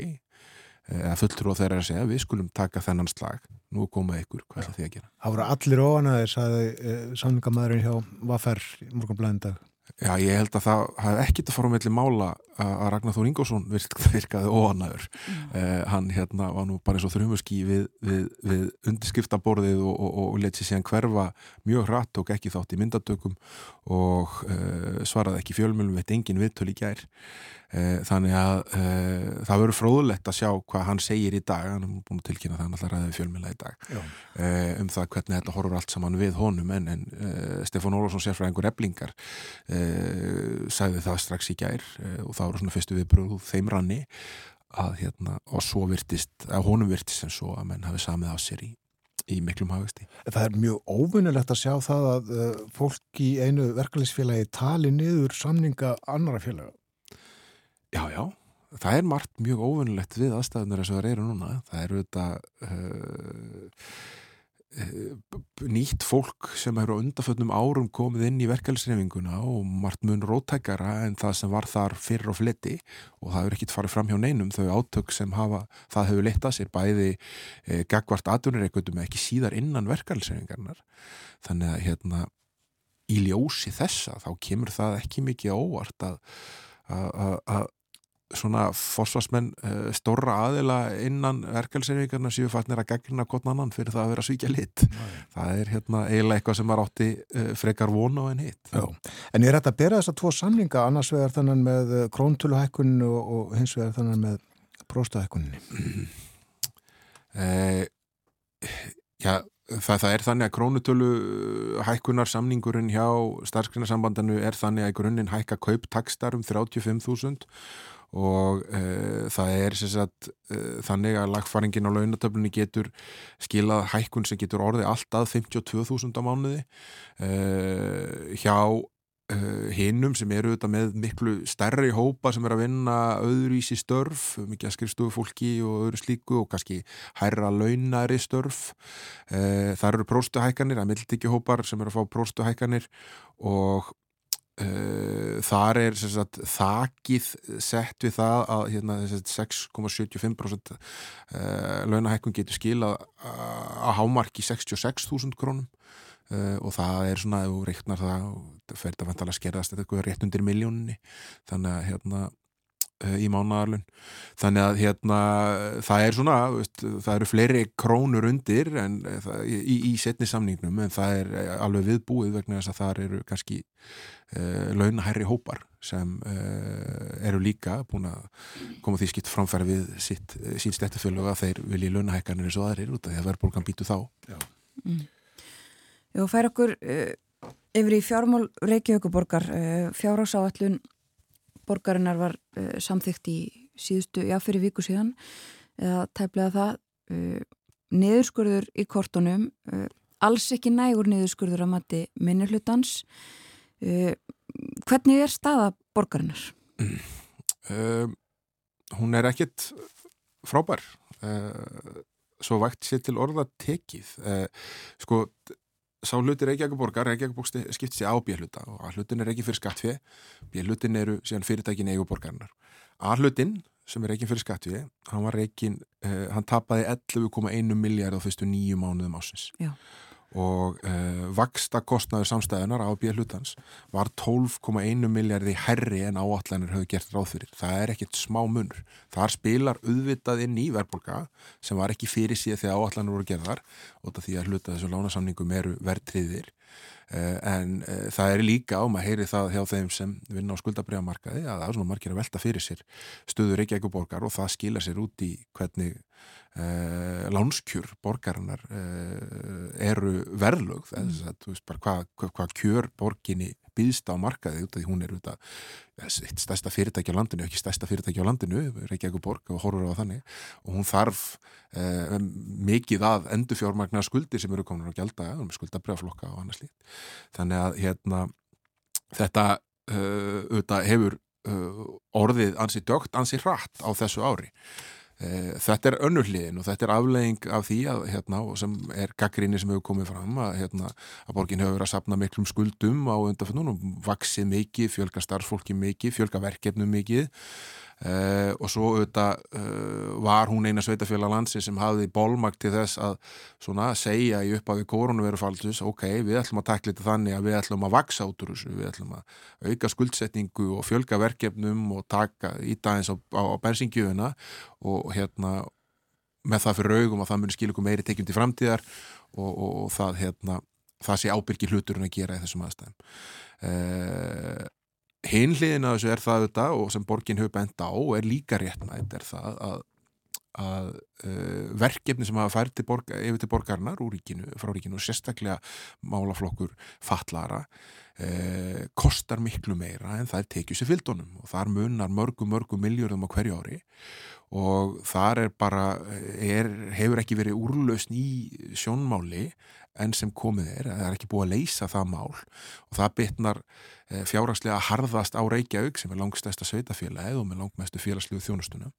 eða fulltrú á þeirra að segja við skulum taka þennan slag, nú er komað ykkur hvað er það að gera? Það voru allir ofan að saði eh, samlingamæðurinn hjá Vaffer morgun blæðindag Já, ég held að það hafði ekkit að fara um melli mála að Ragnar Þór Ingórsson [LAUGHS] virkaði óanæður mm. uh, hann hérna var nú bara eins og þrjumuski við, við, við undirskriftaborðið og, og, og letið sér hann hverfa mjög hratt og ekki þátt í myndatökum og uh, svaraði ekki fjölmjölum veitt engin viðtöl í gær þannig að það verður fróðulegt að sjá hvað hann segir í dag hann er búin að tilkynna það hann alltaf ræðið fjölmjöla í dag um það hvernig þetta horfur allt saman við honum en, en Stefán Ólafsson sér frá einhver eblingar sagði það strax í gær og það voru svona fyrstu viðbröð þeim ranni að hérna og svo virtist, að honum virtist sem svo að menn hafi samið á sér í, í miklum hafasti. Það er mjög óvinnilegt að sjá það að uh, fólk í einu verkefælisfélagi tali niður samninga annara félaga. Já, já. Það er margt mjög óvinnilegt við aðstæðunar eins og það eru núna. Það eru þetta uh, nýtt fólk sem eru á undarföldnum árum komið inn í verkefælsreifinguna og margt mun rótækara en það sem var þar fyrir og fletti og það hefur ekkit farið fram hjá neinum þau átök sem hafa, það hefur litað sér bæði e, gagvart aðdunir ekki síðar innan verkefælsreifingarnar þannig að hérna í ljósi þessa þá kemur það ekki mikið óvart að að svona fórsvarsmenn uh, stóra aðila innan verkefælsreifingarna séu fannir að gegna gott annan fyrir það að vera svíkja lit það er hérna eiginlega eitthvað sem er átti uh, frekar vonu en hitt. En er þetta að bera þess að tvo samlinga annars vegar þannig með eh, króntöluhækkuninu og, og hins vegar þannig með próstahækkuninu mm. [CLEARS THROAT] uh, Já Það, það er þannig að krónutölu hækkunar samningurinn hjá starfskrinnarsambandinu er þannig að grunninn hækka kauptakstar um 35.000 og uh, það er sagt, uh, þannig að lagfaringin á launatöflunni getur skilað hækkun sem getur orðið alltaf 52.000 á mánuði. Uh, hjá hinnum sem eru auðvitað með miklu stærri hópa sem er að vinna öðruvísi störf, mikið að skrifstofu fólki og öðru slíku og kannski hærra launari störf. Það eru próstuhækkanir, að mildi hópar sem eru að fá próstuhækkanir og þar er sagt, þakið sett við það að hérna, 6,75% uh, launahækkun getur skil að, að hámarki 66.000 krónum. Og það er svona, ef þú reiknar það fer þetta vantalega að skerðast eitthvað rétt undir miljóninni þannig að hérna Eh, í mánadarlun þannig að hérna það er svona veist, það eru fleiri krónur undir en, eh, það, í, í setni samningnum en það er eh, alveg viðbúið vegna þess að það eru kannski uh, launahærri hópar sem uh, eru líka búin að koma því skipt framfæra við sitt, sín stættafjölu að þeir vilji launahækkanir eins og aðrir út af því að verðbólgan býtu þá. Já, mm. Jó, fær okkur uh, yfir í fjármál Reykjavíkuborgar fjárhásáallun borgarinnar var uh, samþygt í síðustu, já fyrir viku síðan eða tæplega það uh, niðurskurður í kortunum uh, alls ekki nægur niðurskurður að mati minnirhlutans hvernig er staða borgarinnar? Um, hún er ekkit frábær. Svo vægt sér til orða tekið. Sko sá hluti Reykjavík-borgar, Reykjavík-borg skipt sér á björluta og A-hlutin er ekki fyrir skattfið, björlutin eru síðan fyrirtækin eiguborgarnar. A-hlutin sem er reikin fyrir skattfið, hann var reikin, eh, hann tapaði 11,1 miljard á fyrstu nýju mánuðum ásins. Já og uh, vaksta kostnaður samstæðunar á bíðhlutans var 12,1 miljardi herri en áallanir höfðu gert ráð fyrir. Það er ekkert smá munur. Þar spilar auðvitað inn í verðbólka sem var ekki fyrir síðan þegar áallanir voru gerðar og því að hluta þessu lánasamningum eru verðtriðir. Uh, en uh, það er líka á maður heyri það hjá þeim sem vinna á skuldabriðamarkaði að það er svona margir að velta fyrir sér stöður ekki ekki borgar og það skila sér út í hvernig Uh, lánskjur borgarinnar uh, eru verðlög þess að þú veist bara hvað hva, hva kjör borginni býðst á markaði út af því hún er út af stærsta fyrirtæki á landinu, ekki stærsta fyrirtæki á landinu Reykjavík borg og horfur á þannig. Og hún þarf uh, mikið að endurfjármagnar skuldir sem eru komin á gælda, skuldabrjáflokka og annað slíkt. Þannig að hérna þetta auðvitað hefur orðið ansi dögt, ansi hratt á þessu ári. Eh, þetta er önnurliðin og þetta er aflegging af því að, hérna, sem er gaggrinni sem hefur komið fram að, hérna, að borgin hefur verið að sapna miklum skuldum á undanfennunum, vaksið mikið, fjölga starfsfólki mikið, fjölga verkefnum mikið Uh, og svo auðvitað uh, var hún eina sveitafélag landsi sem hafði bólmakt til þess að svona, segja í upphafi koronavirufaldus ok, við ætlum að takla þetta þannig að við ætlum að vaksa út úr þessu, við ætlum að auka skuldsetningu og fjölga verkefnum og taka ídæðins á, á, á bensingjöfuna og hérna með það fyrir augum að það muni skilja okkur meiri tekjum til framtíðar og, og, og það, hérna, það sé ábyrgi hluturinn að gera í þessum aðstæðum. Uh, Hinliðin að þessu er það auðvitað og sem borgin hefur bent á og er líka réttnætt er það að, að uh, verkefni sem hafa fært borga, yfir til borgarnar ríkinu, frá ríkinu og sérstaklega málaflokkur fatlara uh, kostar miklu meira en það er tekið sér fylgdónum og þar munar mörgu mörgu miljörðum á hverju ári og þar er bara, er, hefur ekki verið úrlausn í sjónmáli enn sem komið er, það er ekki búið að leysa það mál. Og það bitnar eh, fjárhagslega harðast á Reykjavík sem er langstæsta sveitafélagið og með langmestu félagslegu þjónustuna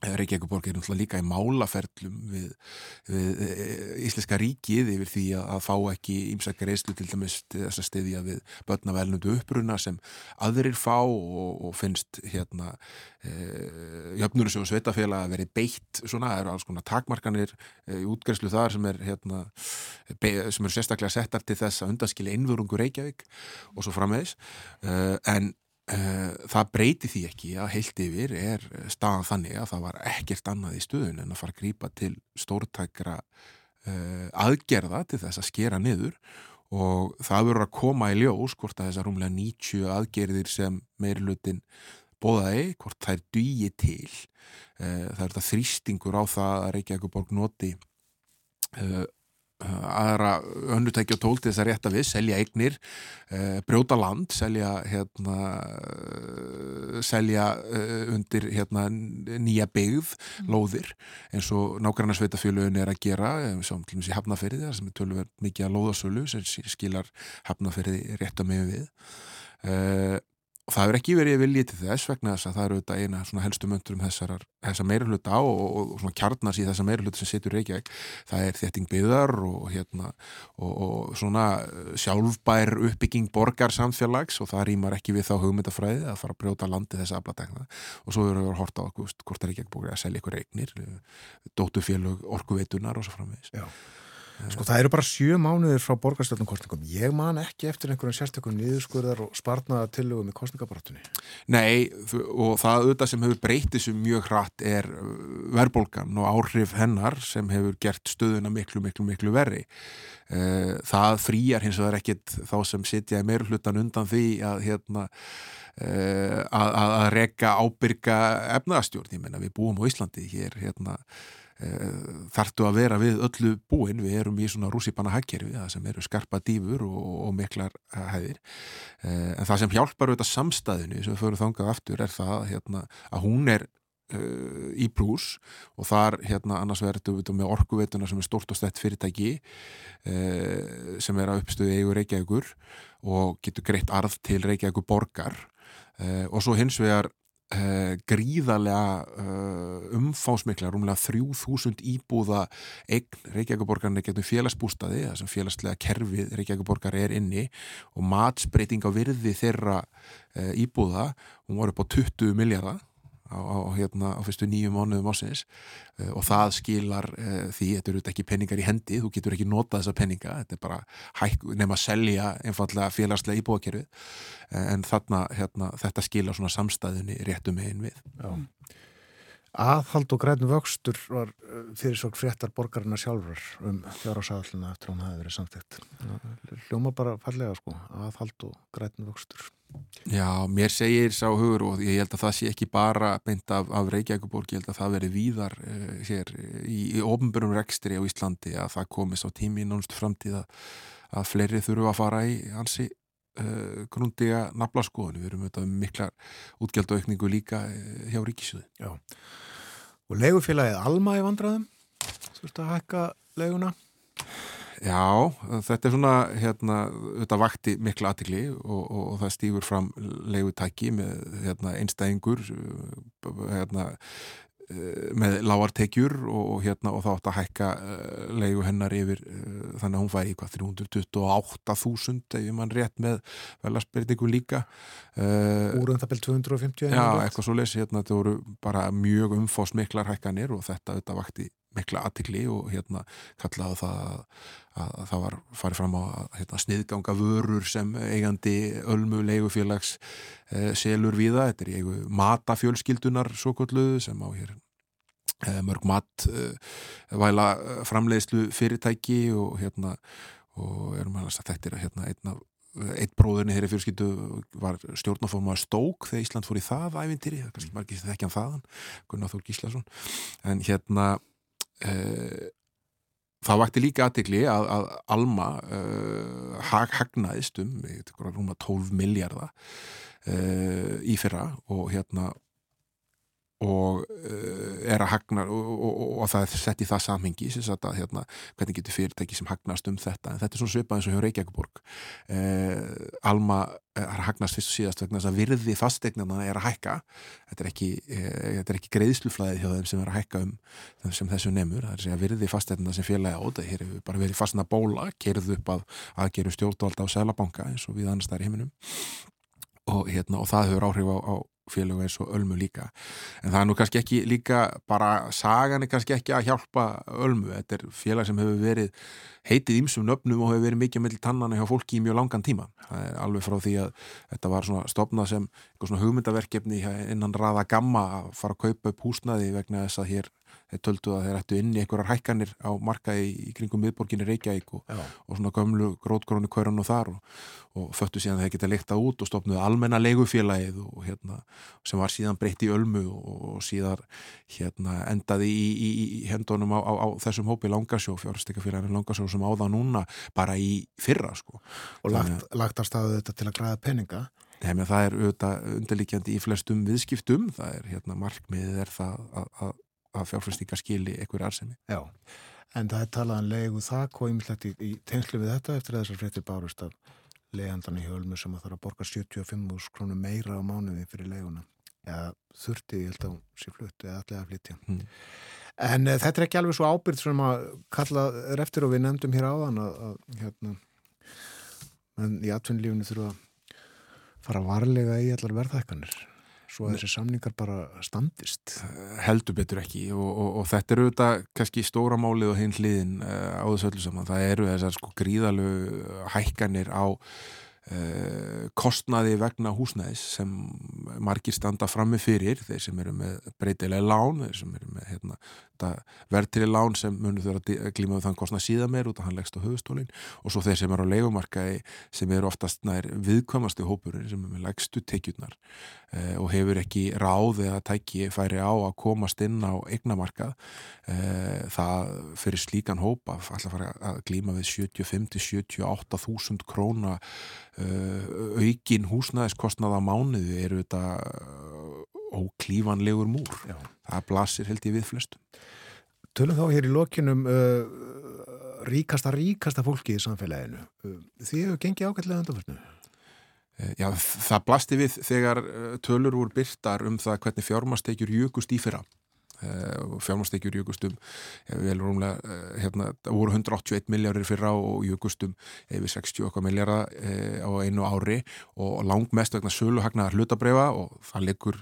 Reykjavíkuborg er náttúrulega líka í málaferlum við, við Íslenska ríkið yfir því að, fá ekki ímsakar eislu til dæmis þess að stiðja við börnavelnundu uppruna sem aðrir fá og, og finnst hérna e, jöfnur og sveitafélag að veri beitt svona, það eru alls konar takmarkanir e, í útgærslu þar sem er hérna be, sem eru sérstaklega settar til þess að undanskilja innvörungu Reykjavík og svo frammeðis e, en það breyti því ekki að heilt yfir er staðan þannig að það var ekkert annað í stöðun en að fara að grýpa til stórtækra uh, aðgerða til þess að skera niður. Og það verður að koma í ljós hvort að þessar rúmlega 90 aðgerðir sem meirlutin bóðaði, hvort er dýi til. Uh, það er þetta þrýstingur á það að Reykjavík borg noti aðra önnutæki og tól til þess að rétta við, selja eignir uh, brjóta land, selja hérna uh, selja uh, undir hérna nýja byggð, mm. lóðir eins og nákvæmna sveitafjöluðin er að gera, sem til og meins í hafnaferði sem er tölverð mikið að lóðasölu sem skilar hafnaferði rétt að með við og það er ekki verið viljið til þess vegna þess að það eru auðvitað eina svona helstu möndur um þessar, þessar meiruluta á og, og, og svona kjarnas í þessar meiruluta sem setur Reykjavík. Það er þetting byðar og hérna og, og svona sjálfbær uppbygging borgar samfélags og það rýmar ekki við þá hugmyndafræði að fara að brjóta landi þess aflategna og svo eru við að horta á hvort er Reykjavík búið að selja ykkur eignir dótufélög, orkuveitunar og svo framvegis. Já Sko það eru bara sjö mánuðir frá borgarstjórnumkostningum. Ég man ekki eftir einhverjum sérstökum niðurskurðar og sparnaða tillögum í kostningabarátunni. Nei og það auðvitað sem hefur breytið sem mjög hratt er uh, verðbólgan og áhrif hennar sem hefur gert stöðuna miklu, miklu, miklu verri. Uh, það frýjar hins vegar ekkit þá sem sitja í meirulhutan undan því að hérna uh, að, að reyka ábyrga efnaðastjórn. Ég menna við búum á Íslandi hér hérna þartu að vera við öllu búin? Við erum í svona rússipanna hagkerfi sem eru skarpa dýfur og, og miklar hæðir. Eh, en það sem hjálpar auðvitað samstæðinu sem við förum þangað aftur er það hérna, að hún er uh, í brús og þar hérna annars verður við með orkuveituna sem er stort og stett fyrirtæki uh, sem er að uppstöðu eigu Reykjavíkur og getur greitt arð til Reykjavíkur borgar uh, og svo hins vegar Uh, gríðarlega uh, umfásmikla, rúmlega 3000 íbúða eign Reykjavíkuborgarna getur félagsbústaði, það sem félagslega kerfið Reykjavíkuborgar er inni og matsbreyting á virði þeirra uh, íbúða, hún var upp á 20 miljardar á, á, hérna, á fyrstu nýju mánuðum ásins uh, og það skilar uh, því, þetta eru ekki penningar í hendi þú getur ekki notað þessa penninga þetta er bara hæk, nefn að selja einfallega félagslega íbúakerfið uh, en þarna, hérna, þetta skilar svona samstæðinni réttum megin við. Já. Aðhald og grænum vöxtur var fyrir svo fréttar borgarina sjálfur um fjárhásaðallina eftir að hún hafi verið samtækt hljóma bara fallega sko aðhald og grænum vöxtur. Já, mér segir sá hugur og ég held að það sé ekki bara beint af, af Reykjavíkuborg, ég held að það veri víðar uh, hér í, í ofnbjörnum rekstri á Íslandi að það komist á tími í nánustu framtíð að, að fleiri þurfu að fara í hansi uh, grundiga naflaskoðinu, við erum auðvitað miklar útgjaldauðkningu líka uh, hjá Ríkisjöðu. Já, og legufélagið Alma í vandraðum, veist að hækka leguna? Já, þetta er svona, hérna, þetta vakti mikla aðtikli og, og, og það stýfur fram leiðutæki með hérna, einstæðingur hérna, eh, með lágartekjur og, hérna, og þá átt að hækka eh, leiðu hennar yfir eh, þannig að hún færi í hvað 328.000 ef mann rétt með velasbyrtingu líka. Úr um það bel 250 Já, eitthvað svo lesi, hérna, þetta voru bara mjög umfás miklar hækkanir og þetta, þetta vakti mikla aðtikli og hérna kallaði það að, að það var farið fram á hérna, sniðganga vörur sem eigandi ölmu leigufélags eh, selur viða, þetta er eigu matafjölskyldunar svo kolluðu sem á hér eh, mörg mat eh, væla framleiðslu fyrirtæki og hérna og erum að þetta er hérna einna eitt bróðurinn þeirri fjölskyldu var stjórnaforma stók þegar Ísland fór í það ævintýri, það er kannski margir þekkjan um þaðan Gunnar Þór Gíslason. En hérna Uh, það vakti líka aðtikli að, að Alma uh, hag, hagnaðist um rúma 12 miljardar uh, í fyrra og hérna og uh, er að hagna og, og, og, og það er sett í það samhengi að hérna, hvernig getur fyrirtæki sem hagnast um þetta, en þetta er svona svipað eins og hjá Reykjavíkborg uh, Alma er að hagnast fyrst og síðast vegna þess að virði fastegnarna er að hækka. Þetta er ekki, er ekki greiðsluflæði hjá þeim sem er að hækka um sem þessu nefnur, það er að segja virði fastegnarna sem félagi á þetta, hér hefur bara verið fastna bóla kerðu upp að aðgeru stjórnvalda á Sælabanka eins og við annars þær í heiminum. Og, hérna, það hefur áhrif á, á félög eins og Ölmu líka. En það er nú kannski ekki líka bara sagan er kannski ekki að hjálpa Ölmu, þetta er félag sem hefur verið heitið ímsum nöfnum og hefur verið mikið mellir tannana hjá fólki í mjög langan tíma. Það er alveg frá því að þetta var svona stopnað sem eitthvað svona hugmyndaverkefni innan raða gamma að fara að kaupa upp húsnaði vegna þess að hér þeir töldu að þeir ættu inn í einhverjar hækkanir á markaði í kringum miðborginni Reykjavík og, og svona gömlu grótgrónu kvörun og þar og, og föttu síðan þeir geta leiktað út og stopnuði almenna leigufélagið og hérna sem var síðan breytt í ölmu og, og síðan hérna endaði í, í, í hendunum á, á, á þessum hópi Langarsjó, fjárhastekafélaginu Langarsjó sem áða núna bara í fyrra sko. Og lagt, lagt að staðu þetta til að græða peninga. Nefnir það er auðvitað undirlikjandi í flestum viðskiptum, það er hérna markmiðið er það að, að að fjárfæstingar skili einhverju arseni. Já, en það er talað um leigu þak og ymmislegt í, í tengslu við þetta eftir þessar fréttir bárust af leigandan í hjálmu sem að þarf að borga 75.000 krónur meira á mánuði fyrir leiguna. Já, þurfti, ég held að hún sé flutt eða allega flytja. Hmm. En uh, þetta er ekki alveg svo ábyrgt sem að kalla er eftir og við nefndum hér áðan að, að hérna, en í atvinnlífunu þurfa að fara varlega í allar verðhækkanir svo að þessi samningar bara standist? Heldur betur ekki. Og, og, og þetta eru auðvitað kannski stóra málið og hinn hliðin uh, á þessu öllu saman. Það eru þessar sko gríðalu hækkanir á kostnaði vegna húsnæðis sem margir standa frammi fyrir þeir sem eru með breytilega lán þeir sem eru með hérna, verðtili lán sem munur þurfa að glíma þann kostnað síðan meir út af hann leggst á höfustólin og svo þeir sem eru á leikumarkaði sem eru oftast nær viðkvamasti hópurinn sem er með leggstu tekjurnar eh, og hefur ekki ráð eða tæki færi á að komast inn á eignamarkað. Eh, það fyrir slíkan hópa að glíma við 75-78 þúsund króna eh, aukin húsnæðiskostnað á mánuðu eru þetta óklífanlegur múr. Já. Það blasir held ég við flestum. Tölum þá hér í lokinum uh, ríkasta, ríkasta fólki í samfélaginu. Því hefur gengið ágætlega undanfjörnu? Uh, já, það blasti við þegar tölur voru byrtar um það hvernig fjármastekjur jökust í fyrra. Eh, fjármastekjur jökustum eh, vel rúmlega, eh, hérna, voru 181 miljárir fyrra og jökustum yfir 60 okkar miljardar á einu ári. Og langmest vegna sölu hagnaðar hlutabrefa og það leikur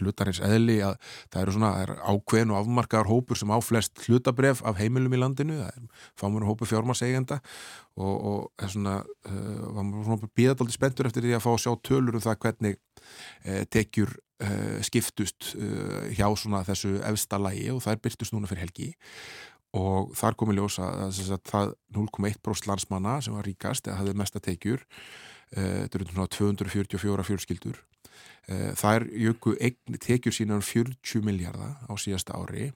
hlutarins eðli að það eru svona, er ákveðin og afmarkaðar hópur sem á flest hlutabref af heimilum í landinu, það er fámur hópu fjármaseigenda og, og það er svona, það var svona bíðadaldi spenntur eftir því að fá að sjá tölur um það hvernig tekjur uh, skiptust uh, hjá svona þessu efsta lægi og það er byrtust núna fyrir helgi. Og þar komi ljósa að, að það 0,1% landsmanna sem var ríkast eða hafði mesta tekjur þetta eru svona 244 fjölskyldur það er jöku tekjur sína um 40 miljardar á síðasta ári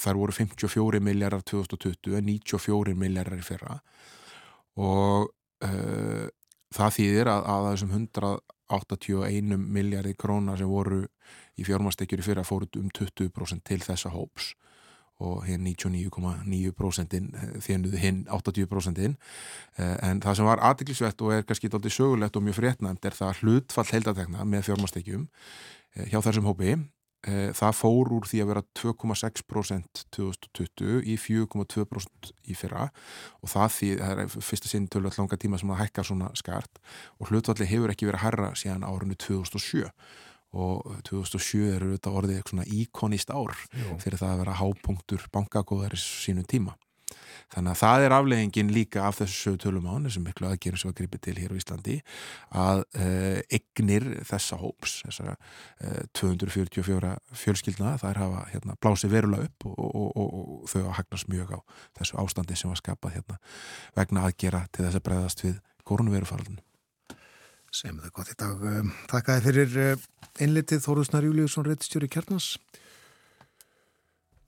þar voru 54 miljardar 2020 en 94 miljardar í fyrra. Og það þýðir að, að þessum 100 81 miljardi króna sem voru í fjármastekjur í fyrra fóruð um 20% til þessa hóps. Og hinn 99,9% þjónuðu hinn 80% en það sem var aðdeklisvett og er kannski alltaf sögulegt og mjög fréttnæmt er það hlutfall heildatekna með fjármastekjum eh, hjá þessum hópi. Eh, það fór úr því að vera 2,6% 2020 í 4,2% í fyrra og það því, það er fyrsta sinn tölvöld langa tíma sem það hækkar svona skart og hlutvalli hefur ekki verið að herra síðan árunni 2007 og 2007 eru þetta orðið eitthvað svona íkonist ár Jó. fyrir það að vera hápunktur bankakóðar í sínum tíma Þannig að það er afleggingin líka af þessu sögutölum án þessum miklu aðgerum sem var gripið til hér á Íslandi að uh, egnir þessa hóps, þessara uh, 244 fjölskyldna, þær hafa hérna, blásið verulega upp og, og, og, og þau hafa hagnast mjög á þessu ástandi sem var skapað hérna, vegna aðgera til þess að breyðast við koronavirufaraldinu. Sem það gott í dag. Þakkaði fyrir eh, einlitið Þóruðsnar Júliusson, réttstjóri Kjarnas.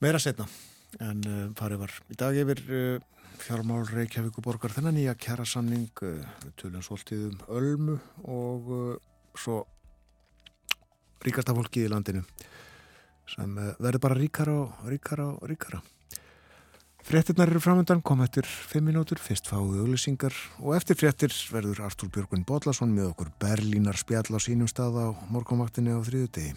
Meira setna en uh, farið var í dag yfir uh, fjármál Reykjavík og borgar þennan nýja kjærasamning uh, við tölum svolítið um ölmu og svo ríkasta fólki í landinu sem eh, verður bara ríkara og ríkara og ríkara. Frettirnar eru framöndan, kom eftir 5 minútur, fyrst fáið auðlýsingar og eftir frettir verður Artúr Björgun Bodlason með okkur Berlínar spjall á sínum stað á morgumvaktinni á þriðu degi.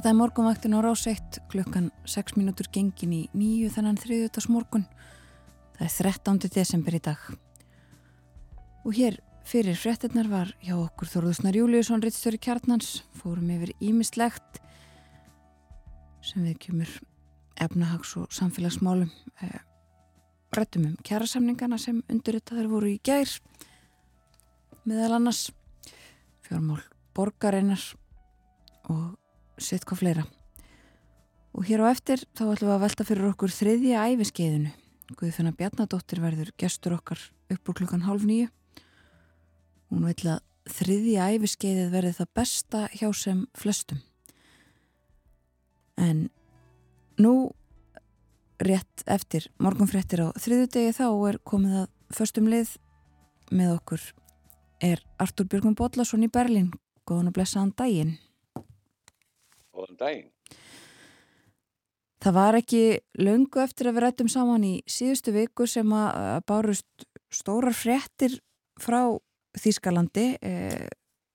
Þetta er morgunvaktin á ráseitt klukkan 6 mínútur gengin í nýju þannan þriðutags morgun. Það er 13. desember í dag. Og hér fyrir frettinnar var hjá okkur Þorðusnar Júliusson Rittstöri Kjarnans. Fórum yfir ímislegt sem við kjumur efnahags og samfélagsmálum. Eh, rættum um kjærasamningana sem undirritaður voru í gær. Meðal annars fjármál borgarinnar og sitt hvað fleira. Og hér á eftir þá ætlum við að velta fyrir okkur þriðja æfiskeiðinu. Guðfinna Bjarnadóttir verður gestur okkar upp úr klukkan hálf nýju. Hún vil að þriðja æfiskeiðið verði það besta hjá sem flestum. En nú rétt eftir morgunfréttir á þriðudegi þá er komið að förstum lið með okkur er Artur Björgum Bodlason í Berlin. Góðan og blessaðan daginn. Góðan daginn. Það var ekki löngu eftir að við rættum saman í síðustu viku sem að bárust stórar fréttir frá Þýskalandi, eh,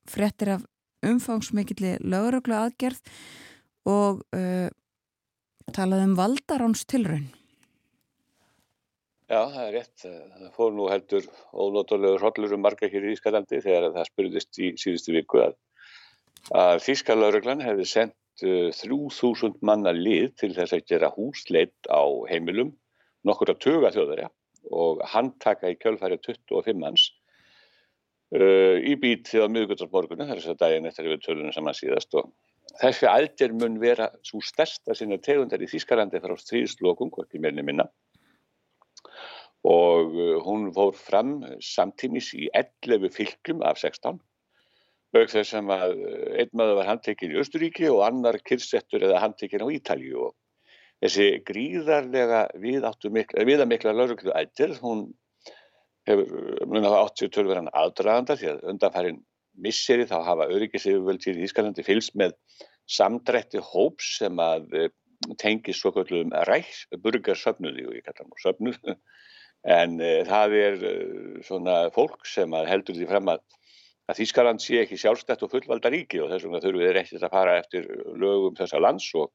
fréttir af umfangsmikilli löguröglu aðgerð og eh, talaði um valdaráns tilraun. Já, það er rétt. Það fór nú heldur ónóttulegur hrollur um marga hér í Þýskalandi þegar það spurðist í síðustu viku að, að Þýskalögruglan hefði sendt uh, 3000 manna lið til þess að gera húsleit á heimilum nokkur að tuga þjóðarja og handtaka í kjölfæri 25 manns uh, í bít því á miðugutasmorgunum, þess að daginn eftir við tölunum saman síðast. Og þessi aldir mun vera svo stærsta sinna tegundar í Þýskalandi frá stríðslokum, hvorki meirinu minna. Og uh, hún fór fram samtímis í 11 fylgjum af 16 auk þess sem að uh, einn maður var handtekinn í Östuríki og annar kyrsettur eða handtekinn á Ítalju og þessi gríðarlega viðamikla lauruglu ættir hún hefur mun að átt sér tölverðan aðdraganda því að undanfærin misseri þá hafa öryggisifurvöld í Ískalandi fylgst með samdrætti hóps sem að uh, tengis svo kvöldum ræksburgarsöfnuði og ég kalla hann söfnuð. [LAUGHS] En uh, það er uh, svona fólk sem heldur því frem að, að Þýskaland sé ekki sjálfstætt og fullvalda ríki og þess vegna þurfum við ekki að fara eftir lögum þessa lands og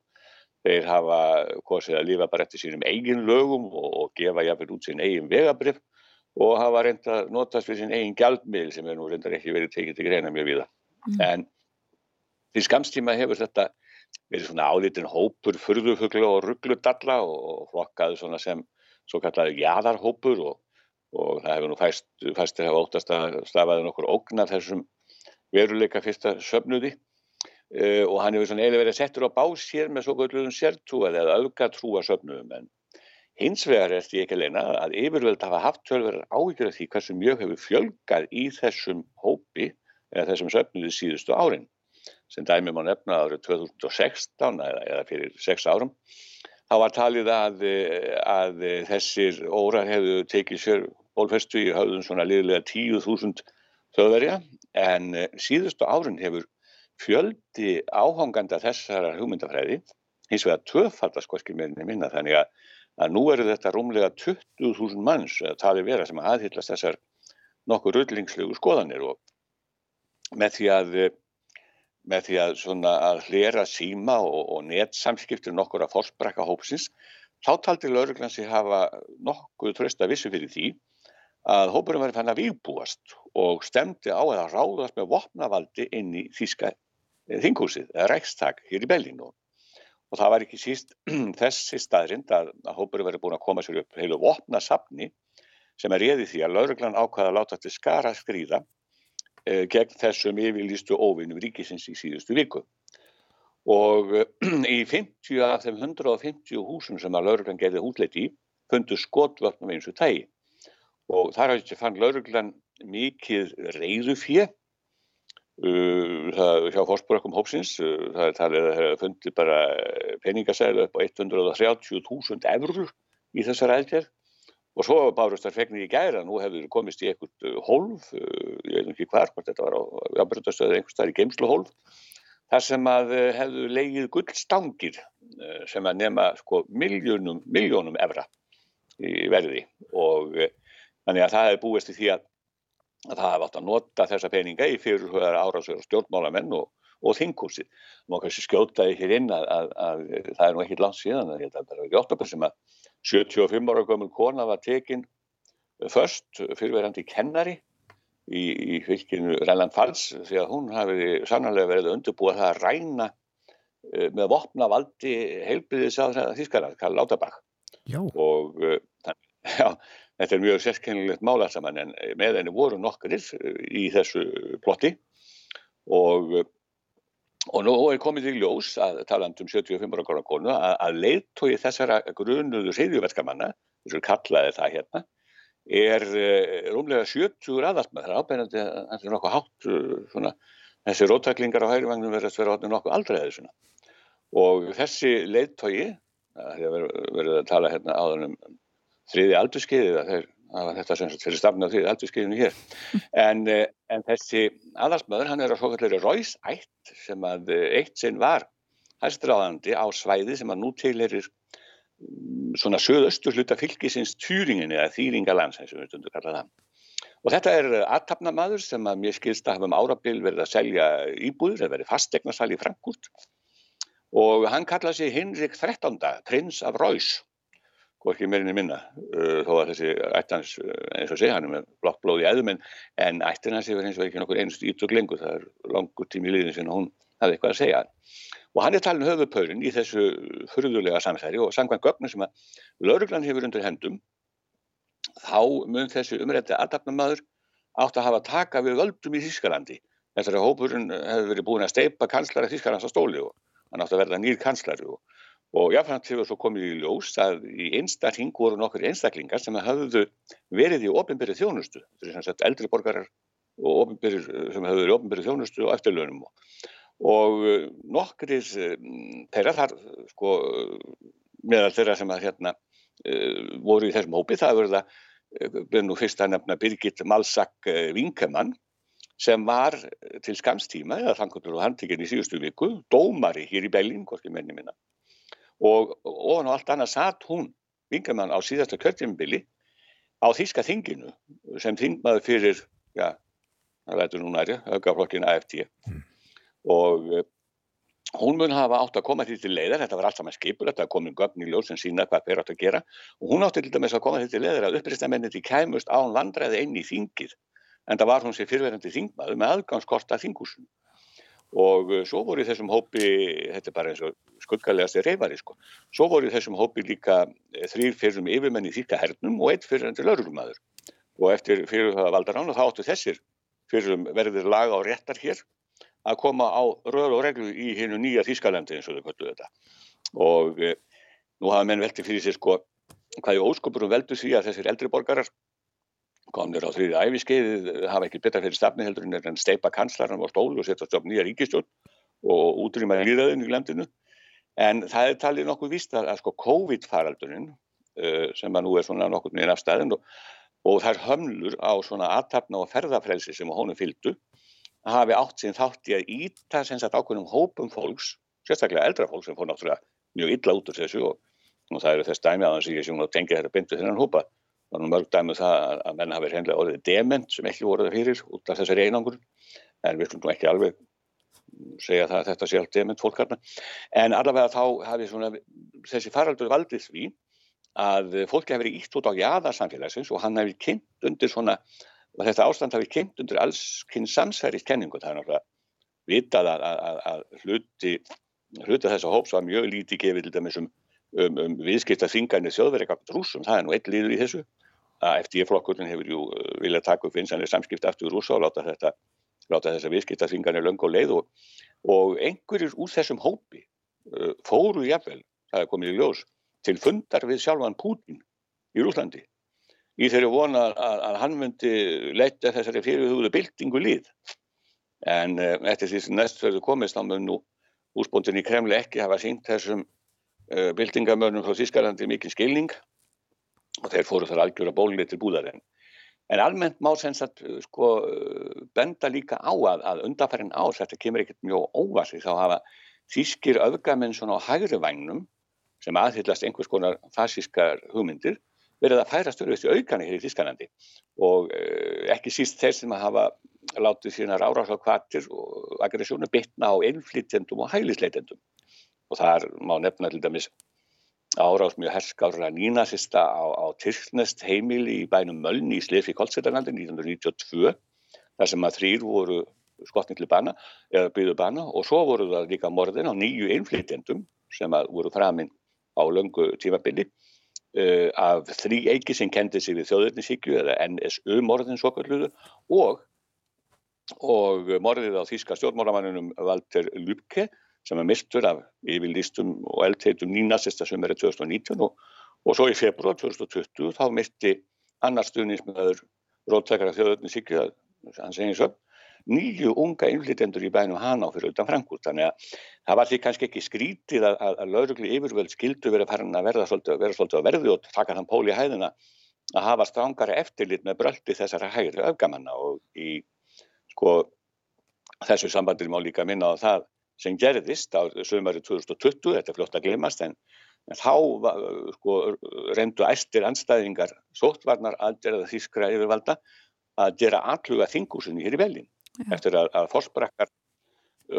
þeir hafa kosið að lifa bara eftir sínum eigin lögum og, og gefa jáfnveg út sín eigin vegabrif og hafa reynda að notast við sín eigin gjaldmiðl sem er nú reyndar ekki verið tekið til greina mjög viða. Mm. En því skamstíma hefur þetta verið svona álítinn hópur furðufugla og ruggludalla og flokkaðu svona sem svo kallar jæðarhópur og, og það hefur nú fæst, fæstir hafa óttast að stafaði nokkur ógnar þessum veruleika fyrsta söfnuði. Uh, og hann hefur svona eiginlega verið settur á bás hér með svo kvöldluðum sértrúað eða auðgatrúa söfnuðum en hins vegar er því ekki leina að yfirvöld hafa haft tölverðar áhyggjur af því hversu mjög hefur fjölgað í þessum hópi eða þessum söfnuði síðustu árin. Sem dæmi má nefna árið 2016 eða, eða fyrir 6 árum þá var talið að, að þessir órar hefðu tekið sér bólfestu í höfðun svona liðlega 10.000 þjóðverja en uh, síðustu árin hefur fjöldi áhanganda þessara hugmyndafræði hins vegar tvöfaldast hvorki meðinni minna þannig að, að nú eru þetta rúmlega 20.000 manns að tali vera sem aðhyllast þessar nokkur rullingslegu skoðanir og með því að með því að, að hlera síma og, og netsamskiptir nokkur að fórsbrekka hópsins, þá taldi lauruglan sig hafa nokkuð trösta vissu fyrir því að hópurum verið fann að výbúast og stemdi á að ráðast með vopnavaldi inn í Þíska eh, þingúsið, rækstak hér í Bellinu. Og það var ekki síst [CLEARS THROAT] þessi staðrind að, að hópurum verið búin að koma sér upp heilu vopnasafni sem er réði því að lauruglan ákvaða að láta til skara skrýða Eh, gegn þessum yfirlýstu óvinnum ríkisins í síðustu viku. Og [CLEARS THROAT] í 50 af þeim 150 húsum sem að lauruglan gerði útleiti í fundu skotvöfnum eins og tægi. Og þar fann lauruglan mikið reyðu fjö Uh, hjá fórspúrakum hópsins uh, það er það fundi bara peningasælu upp á 130.000 eurur í þessar aðgerð. Og svo bárust þar fegnir í gæra nú hefur komist í einhvert uh, hólf uh, ég veit ekki hvar, hvort þetta var á ábyrgastöðu einhvers þar í geimsluhólf þar sem að hefðu leigið gullstangir sem að nema sko miljónum, miljónum evra í verði. Og þannig að það hefur búist í því að, að það hefði átt að nota þessa peninga í fyrirhugaðar árásverð og stjórnmálamenn og, og þingkúsið. Má kannski skjótaði hér inn að, að, að það er nú ekkit langt síðan að þetta er bara ekki óttabur sem að 75 ára gömul kona var tekin först fyrirverandi kennari í, í fylginu Rælland-Falls því að hún hafiði sannarlega verið undirbúið það að ræna uh, með vopna valdi heilbriðis á þískara, Karl Lauterbach og uh, [LAUGHS] já, þetta er mjög sérkennilegt mála saman en með henni voru nokkur í þessu plotti og Og nú er komið í ljós að taland um 75 ára góðan konu að, að leittói þessara grunuðu seyðjuverkamanna, þessu kallaði það hérna, er uh, rúmlega 70 aðalt með það er ábeinandi að þetta er nokkuð hátt svona, þessi róttaklingar á hægrivagnum verðast vera áttu nokkuð aldrei svona. Og þessi leittói, það hefur verið að tala hérna áður um þriði aldurskeiði að þeir var þetta sem fyrir stafna því aldurskeiðinu hér. [LAUGHS] En, eh, en þessi aðalsmaður hann er á svo kallari ræsætt sem að eh, eitt sinn var hæstráðandi á svæði sem að nú teilerir mm, svona söðaustur hluta fylgisins Týringin eða Þýringalands eins og við stundum kalla það. Og þetta er aðtapnamaður sem að mér skilst að hafa um árabil verið að selja íbúður eða verið fastegnarsal í Frankúrt og hann kallaði sig Hinrik 13. prins af Rauðs hvorki meirinni minna. Uh, þó að þessi ættans uh, eins og segja hann er með blokk blóð í eðum en, en ættin hans hefur eins og ekki nokkur einst ítök lengur. Það er langur tími í liðin sem hún hafði eitthvað að segja. Og hann er talin höfupaurin í þessu fyrðulega samsæri og samkvæmt gögnu sem að lauruglan hefur undir hendum þá mun þessi umrætti aðdapnamaður átt að hafa taka við völdum í Þískalandi þessari hópurinn hefur verið búin að steipa kanslara Þískalands á stóli og hann átt að verða nýr kanslari og Og jáfnframt hefur svo komið í ljós að í einstakling voru nokkur einstaklingar sem hafðu verið í ofinbyrju þjónustu. Þetta er sem sagt eldri borgarar og sem hafðu verið í ofinbyrju þjónustu og eftirlönum. Og eh, nokkur mm, þeirra þar, sko, meðal þeirra sem að hérna uh, voru í þessum hópi, það verður það, byrjum nú fyrst að nefna Birgit Malsak Vinkemann sem var til skamstíma, eða þannig að hann tekinn í síðustu viku, dómari hér í Bellin, hvorki menni minna og ofan á allt annað satt hún, vingamann á síðasta kjörtjumbili á Þíska þinginu sem þingmaður fyrir, já, það veitur nú næri, aukaflokkin AFT mm. og uh, hún mun hafa átt að koma því til leiðar, þetta var allt saman skipur, þetta kom um gögn í ljós sem sína hvað fyrir átt að gera. Og hún átti til dæmis að koma því til leiðar að upprýstamennir því kæmust án landræði inn í þingið en það var hún sér fyrirverðandi þingmaður með aðgangskort að þingúsinu og uh, svo voru í þessum hópi, þetta er bara eins og skuggalegasti reyfari sko, svo voru í þessum hópi líka eh, þrýr fyrrum yfirmenni þýrka hernum og eitt fyrirandi lauruglumadur og eftir fyrir það valdar án og þá áttu þessir fyrrum verður laga á réttar hér að koma á röð og reglu í hinnu nýja Þýskalandi eins og þau kvöldu þetta. Og e, nú hafa menn velti fyrir sér sko hvað í óskopurum veldu því að þessir eldri borgarar komnir á þrýði æfiskeiði, hafa ekki betra fyrir stafni heldur en steipa kanslarinn á stólu og setja stofn nýja ríkistjón og útrýma líðaðin í landinu. En það er talið nokkuð víst að, að sko COVID-faraldurinn uh, sem að nú er svona nokkuð nýjan afstæðin og og þær hömlur á svona aðtapna og ferðafrelsi sem honum fylgdu hafi átt sín þátt í að íta sem sagt ákveðnum hópum fólks, sérstaklega eldra fólk sem fór náttúrulega mjög illa út úr þessu og, og það eru þess dæmi að að ég sé að tengja þetta byndu þennan hópa. Það er mörg dæmi um það að menn hafi hreinlega orðið dement sem ekki voruð fyrir út af þessari einangur en við skulum ekki alveg segja það að þetta sé allt dement fólk hérna. En allavega þá hafi svona, þessi faraldur valdið því að fólki hefur ítt út á jáðarsamfélagsins og hann hefur kynnt undir svona, og þetta ástand hefur kynnt undir alls kynn samsverið kenningu, það er náttúrulega vitað að, að, að hluti, hluti þess að hóps var mjög lítið gefið til dæmis um, um, viðskipta þingarnir þjóðverið rúsum, það er nú eitt líður í þessu. Að eftir ég flokkurinn hefur jú viljað taka upp vinsanlega samskipta aftur rúsa og láta þetta láta þess að viðskipta þingarnir löng og leið og, og einhverjir úr þessum hópi uh, fóru jafnvel, það er komið í ljós til fundar við sjálfan Pútin í Rúslandi í þeirri vona að, að hann myndi leita þessari fyrirhugðu byltingu líð en uh, eftir því sem næst verður komist þá mun nú úsbóndin í Kremli ekki hafa sínt þessum uh, byltingamörnum frá Þískalandi mikið skilning og þeir fóru þar algjör að bólinni til búðarinn en almennt má sem sagt sko benda líka á að, að undarfærin ás, þetta kemur ekkert mjög óvasi þá hafa þýskir öfgamenn svona á hægri vagnum sem aðhyllast einhvers konar fasískar hugmyndir verið að færa störfist í aukana hér í Þískanandi og uh, ekki síst þeir sem að hafa látið sínar áráslega kvartir og aggressjónu bitna á einflýtjendum og hælisleitendum og þar má nefna til dæmis árás mjög herskára nínasista á, á Tyrknest heimili í bænum Mölni í Slefi Kolsettarlandi 1992 þar sem að þrýr voru skotning til bana eða byggðu bana. Og svo voru það líka morðin á nýju einflýtjendum sem að voru framinn á löngu tímabili uh, af þrý eiki sem kendi sig við þjóðurnisíkju eða NSU morðin svo kalluðu og, og morðið á þýska stjórnmólamannunum Walter Lübke sem er mistur af yfirlýstum og eldheitum nínasista sem er 2019 og, og svo í februar 2020 þá misti annar stuðnismöður róttakara þjóðurnisíkju hann segir svo nýju unga innflytendur í bænum Haná fyrir utan Frankúrt þannig að það var því kannski ekki skrítið að, að, að laurugli yfirvöld skildu verið farin að verða svolítið, vera svolítið að verði og taka þann pól í hæðina að hafa strángara eftirlit með bröldi þessara hægri öfgamanna. Og í sko þessu sambandir má líka minna á það sem gerðist á sömari 2020, þetta er flott að glemast en, en þá sko, reyndu æstir anstæðingar sóttvarnar aðgerða þískra yfirvalda að gera alluga þingúsinu hér í velin Já. eftir að, að fórsprakkar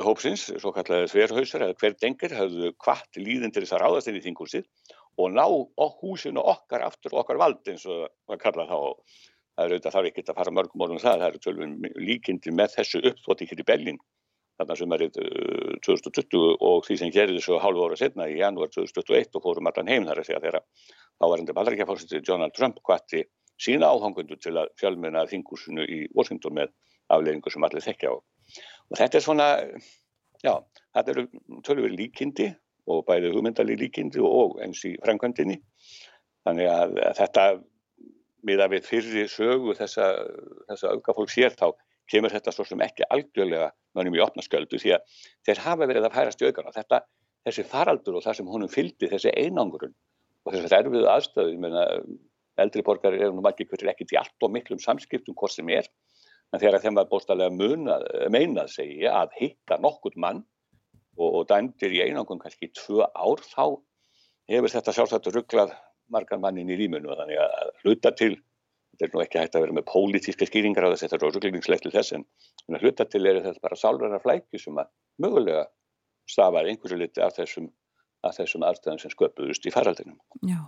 hópsins, svo kallega þverhausar eða hver dengir, hafðu kvart líðin til þess að ráðast inn í þingúsið og ná húsinu okkar aftur okkar vald eins og að kalla þá. Það er auðvitað þarf ekki að fara mörgum orðum það, það eru tölvun líkindi með þessu uppþótt ykkur í Bellin þarna er 2020 og því sem gerði þessu hálfu ára setna í janúar 2021 og fórum allan heim þar að segja þegar ávarandi baldarækjafársiti Donald Trump hvati sína áhangundu til að fjölmuna þingúsinu í Washington með afleðingu sem allir þekkja á. Og þetta er svona, já, þetta eru tölur líkindi og bæði hugmyndali líkindi og eins í framkvæmdini. Þannig að þetta, miða við fyrri sögu þessa, þessa aukafólk sér þá, kemur þetta svo sem ekki algjörlega mönum í opna sköldu því að þeir hafa verið að færast í aukana. Þetta, þessi faraldur og það sem honum fylgdi, þessi einangurinn og þess að það eru við aðstöðu, eldri borgar eru nú margir hverjir ekkert í allt og miklum samskiptum hvort sem er en þegar þeim var bóstalega meinað segja að hitta nokkurt mann og, og dæmdir í einangun kannski tvö ár þá hefur þetta sjálfsagt rugglað margar mannin í rýmunu þannig að hluta til þetta er nú ekki hægt að vera með pólitíska skýringar á þess þetta er rugglingslegt til þess en hluta til er þetta bara sálverðar flæki sem að mögulega stafar einhversu liti af þessum, af þessum aðstæðum sem sköpuðust í faraldinum. Já.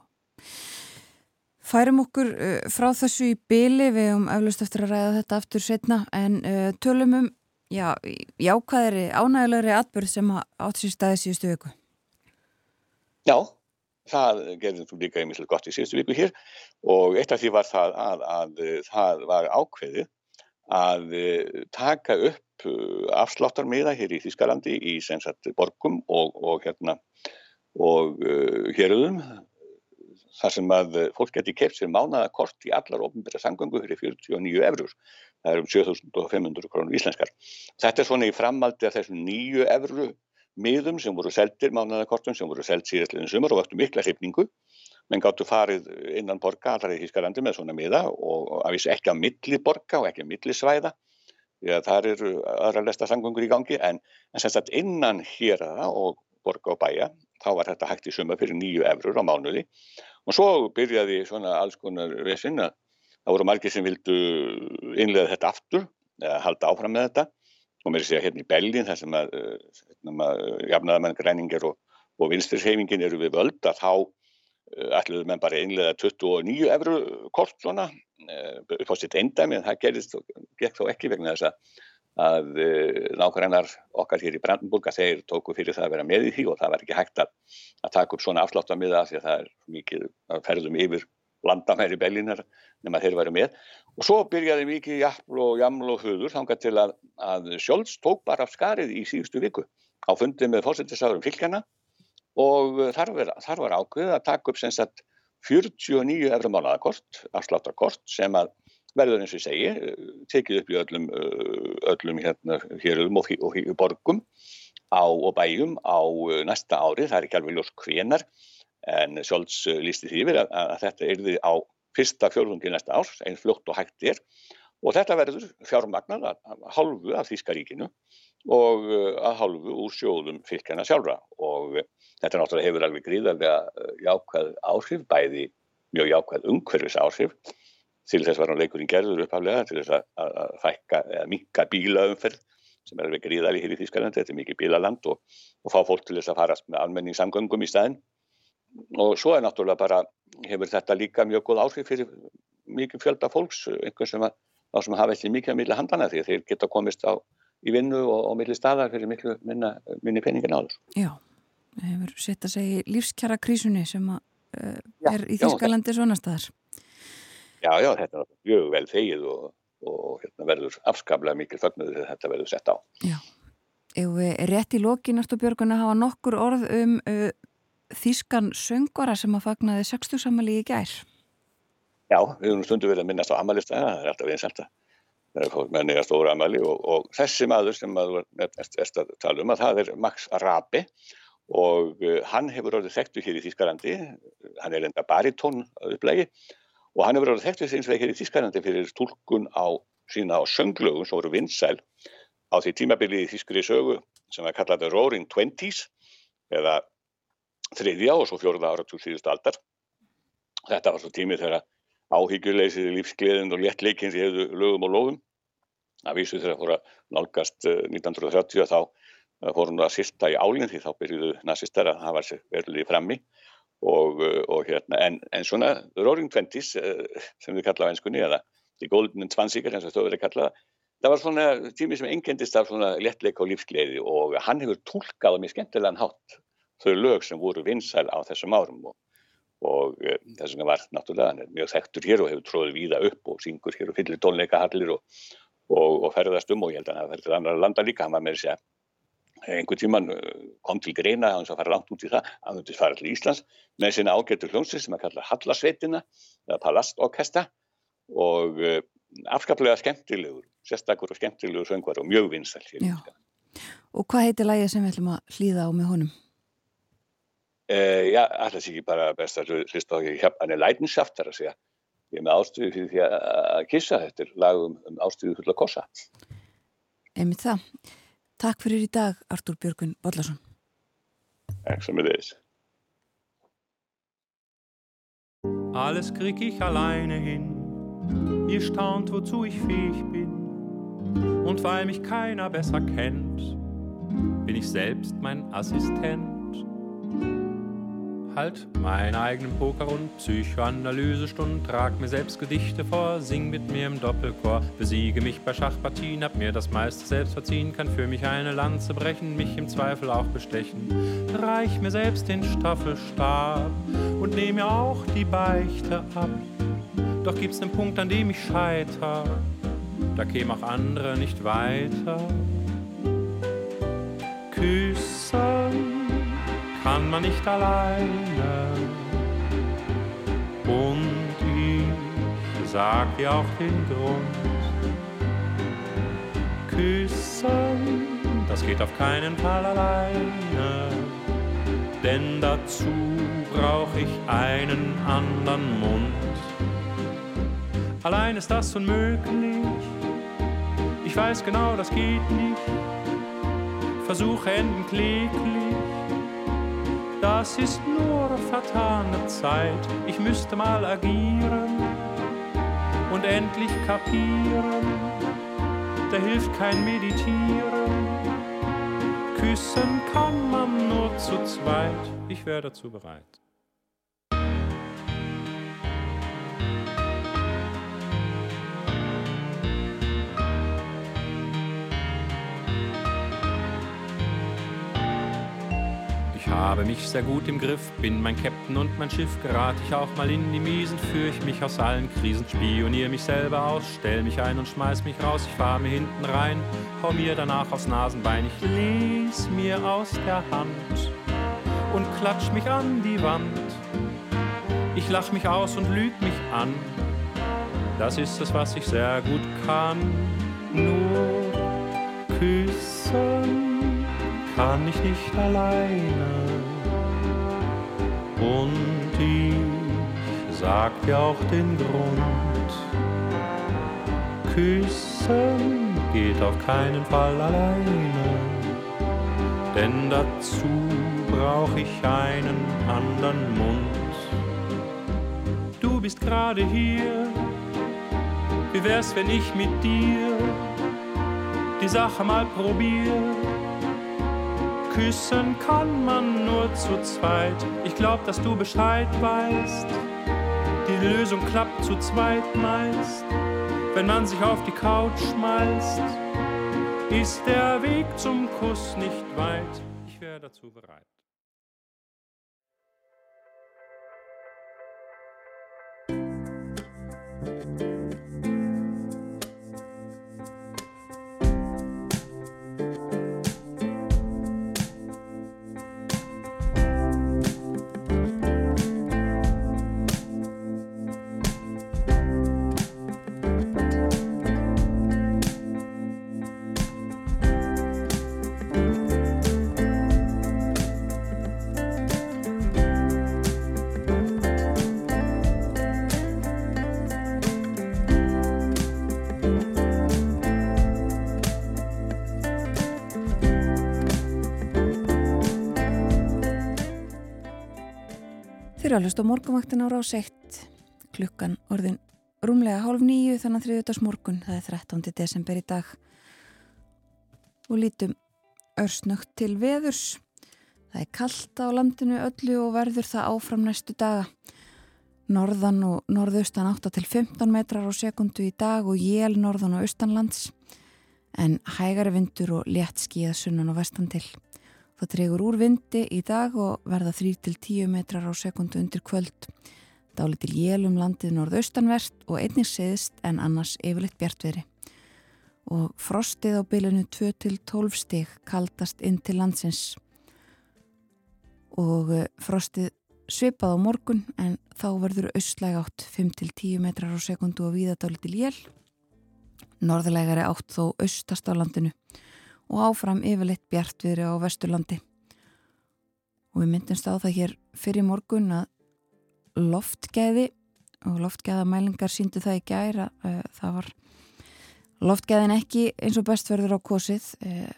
Færum okkur frá þessu í byli, við hefum eflust eftir að ræða þetta aftur setna, en tölum um já, jákvæðri, ánægulegri atbyrð sem átt sér staði síðustu viku. Já, það gerðum þú líka einmitt gott í síðustu viku hér og eitt af því var það að, að, að það var ákveðið að uh, taka upp uh, afsláttarmiða hér í Þískalandi í sensat borgum og, og hérna og uh, héröðum þar sem að eh, fólk geti keft sér mánaðakort í allar ofnbæra sangöngu fyrir 49 eurur. Það er um 7500 krónur íslenskar. Þetta er svona í framaldi af þessum nýju evru miðum sem voru seldir mánaðakortum sem voru seld síðastliðin sumar og vöktu mikla hrifningu. Menn gáttu farið innan borga allar í Þískalandi með svona miða og að vissi ekki á milli borga og ekki á milli svæða því að það eru aðra lesta sangungur í gangi. En, en semst að innan hér og borga og bæja þá var þetta hægt í suma fyrir nýju efrur á mánuði. Og svo byrjaði svona alls konar vissin að það voru margir sem vildu innlega þetta aftur halda áfram með þetta og mér sé að hérna í Bellin þar sem að, hérna, jafnaðamenn græningar og, og vinstursheimingin eru við völd að þá uh, ætluðu menn bara einlega 29 efru kort svona upp á sitt eindæmi en það gerist og gekk þó ekki vegna þess að að nákvæmnar okkar hér í Brandenburg að þeir tóku fyrir það að vera með í því og það var ekki hægt að, að taka upp svona afsláttamíða því að það er mikið að ferðum yfir landamæri Bellinar nema þeir væri með. Og svo byrjaði mikið jafl og jaml og huður þángar til að, að Sjóls tók bara af skarið í síðustu viku á fundið með fósittisáðurum fylgjana og þar var, þar var ákveð að taka upp sem sagt 49 efra mánuðakort, afsláttarkort sem að verður eins og ég segi, tekið upp í öllum, öllum hérna, hérum og, og, og borgum á, og bæjum á næsta ári, það er ekki alveg ljós hvenar, en Sjólds lísti því yfir að, að þetta erði á fyrsta fjórðungi næsta árs, einn fljótt og hægt er, og þetta verður fjármagnað að hálfu af Þískaríkinu og að hálfu úr sjóðum fylgjana sjálfra. Og þetta náttúrulega hefur alveg gríðarlega jákvæð áhrif, bæði mjög jákvæð umhverfis áhrif til þess var hann leikurinn gerður uppaflega til þess að, fækka eða minka bílaumferð sem er alveg gríðali hér í Þýskalandi, þetta er mikið bílaland og, og fá fólk til þess að farast með almenningssamgöngum í staðin og svo er náttúrulega bara, hefur þetta líka mjög góð áhrif fyrir mikið fjölda fólks, einhvern sem sem hafa ekki mikið að milja handana því að þeir geta komist á í vinnu og, og milli staðar fyrir miklu minna, minni peningin áður. Já, hefur sett að segja lífskjara krísunni sem að, uh, er já, í Þýskalandi svona staðar. Já, já, þetta er mjög vel þegið og, og hérna verður afskaplega mikil fögnuður þegar þetta verður sett á. Já, ef við rétt í loki næstu björgun að hafa nokkur orð um uh, þýskan söngvara sem að fagnaði 60 samali í gær. Já, við höfum stundu verið að minnast á amalistæða, það er alltaf vinsent að það er fólk með nýja stóra amali og, og þessi maður sem maður er að tala um að það er Max Rabe og uh, hann hefur orðið þekktu hér í Þýskalandi, hann er enda baritón upplægi og hann hefur verið þekkt við eins og ekki í Þísklandi fyrir tólkun á sína á sönglögun sem voru vinsæl á því tímabili í Þískri sögu sem að kalla þetta Roaring Twenties eða þriðja og svo fjóruða ára til síðust aldar. Þetta var svo tími þegar áhyggjuleysið lífsgleðin og léttleikins í hefðu lögum og lofum. Það vísu þegar fór að nálgast 1930 eh, þá eh, fórum það að sýsta í álinn því þá byrjuðu nazistar að hafa sér verðið frammi og, uh, og hérna, en, en svona Roaring Twenties sem við kalla á einskunni eða The Golden Twansíkar eins og þau verið að kalla það það var svona tími sem engendist af svona lettleika og lífsgleði og hann hefur tólkað á mjög skemmtilegan hátt þau lög sem voru vinsæl á þessum árum og, og uh, þess vegna var náttúrulega mjög þekktur hér og hefur tróðið víða upp og syngur hér og fyllir tónleikahallir og, og ferðast um og ég held að hann ferði til annar landa líka, hann var með þess að einhvern tíman uh, kom til greina að hann fara langt út í það, hann myndi fara til Íslands með sína ágættu hljómsið sem að kalla Hallasveitina eða Palastorkesta og uh, afskaplega skemmtilegur, sérstakur og skemmtilegur söngvar og mjög vinsall. Og hvað heitir lægið sem við ætlum að hlýða á með honum? Uh, já, alltaf sé ekki bara best að hlusta á ekki hérna, hann er lætinshaft þar að segja, ég er með ástuði fyrir því að kissa, þetta er lag um, ástuði fulla kossa. Emið það. Takk fyrir í dag, Artúr Björgun Bollarsson. Takk sem er þess. Alles krieg ich alleine hin. Ihr staunt, wozu ich fähig bin. Und weil mich keiner besser kennt, bin ich selbst mein Assistent. Halt. Meinen eigenen Poker- und Psychoanalysestunden, trag mir selbst Gedichte vor, sing mit mir im Doppelchor, besiege mich bei Schachpartien, hab mir das meiste selbst verziehen, kann für mich eine Lanze brechen, mich im Zweifel auch bestechen. Reich mir selbst den Staffelstab und nehm mir auch die Beichte ab. Doch gibt's nen Punkt, an dem ich scheiter, da kämen auch andere nicht weiter. Küssen kann man nicht alleine. Und ich sag dir auch den Grund. Küssen, das geht auf keinen Fall alleine. denn dazu brauch ich einen anderen Mund. Allein ist das unmöglich, ich weiß genau, das geht nicht. Versuche enden kläglich, das ist nur vertane Zeit. Ich müsste mal agieren und endlich kapieren, da hilft kein Meditieren. Küssen kann man nur zu zweit, ich wäre dazu bereit. Habe mich sehr gut im Griff, bin mein Captain und mein Schiff, gerate ich auch mal in die Miesen, führe ich mich aus allen Krisen, spionier mich selber aus, stell mich ein und schmeiß mich raus, ich fahr mir hinten rein, hau mir danach aufs Nasenbein, ich les mir aus der Hand und klatsch mich an die Wand. Ich lach mich aus und lüg mich an, das ist es, was ich sehr gut kann, nur küssen kann ich nicht alleine. Und ich sag dir auch den Grund. Küssen geht auf keinen Fall alleine, denn dazu brauch ich einen anderen Mund. Du bist gerade hier, wie wär's, wenn ich mit dir die Sache mal probier? Küssen kann man nur zu zweit. Ich glaub, dass du Bescheid weißt. Die Lösung klappt zu zweit meist. Wenn man sich auf die Couch schmeißt, ist der Weg zum Kuss nicht weit. Ich wäre dazu bereit. Þeir að hlusta morgumvaktin á rás 1 klukkan orðin rúmlega hálf nýju þannig að þriðutags morgun það er 13. desember í dag. Og lítum örsnögt til veðurs. Það er kallt á landinu öllu og verður það áfram næstu daga. Norðan og norðaustan 8 til 15 metrar á sekundu í dag og jél norðan og austanlands. En hægari vindur og létt skíða sunnan og vestan til Það tregur úr vindi í dag og verða 3-10 metrar á sekundu undir kvöld. Dáli til jélum landið norðaustanvert og einnig seðist en annars yfirleitt bjartveri. Og frostið á bylunu 2-12 stig kaldast inn til landsins. Og eh, frostið svipað á morgun en þá verður austlæg átt 5-10 metrar á sekundu og víða dáli til jél. Norðlægari átt þó austast á landinu og áfram yfirleitt bjartviðri á Vesturlandi. Og við myndumst á það hér fyrir morgun að loftgæði og loftgæðamælingar síndu það í gæra. Eh, það var loftgæðin ekki eins og bestverður á kosið. Eh,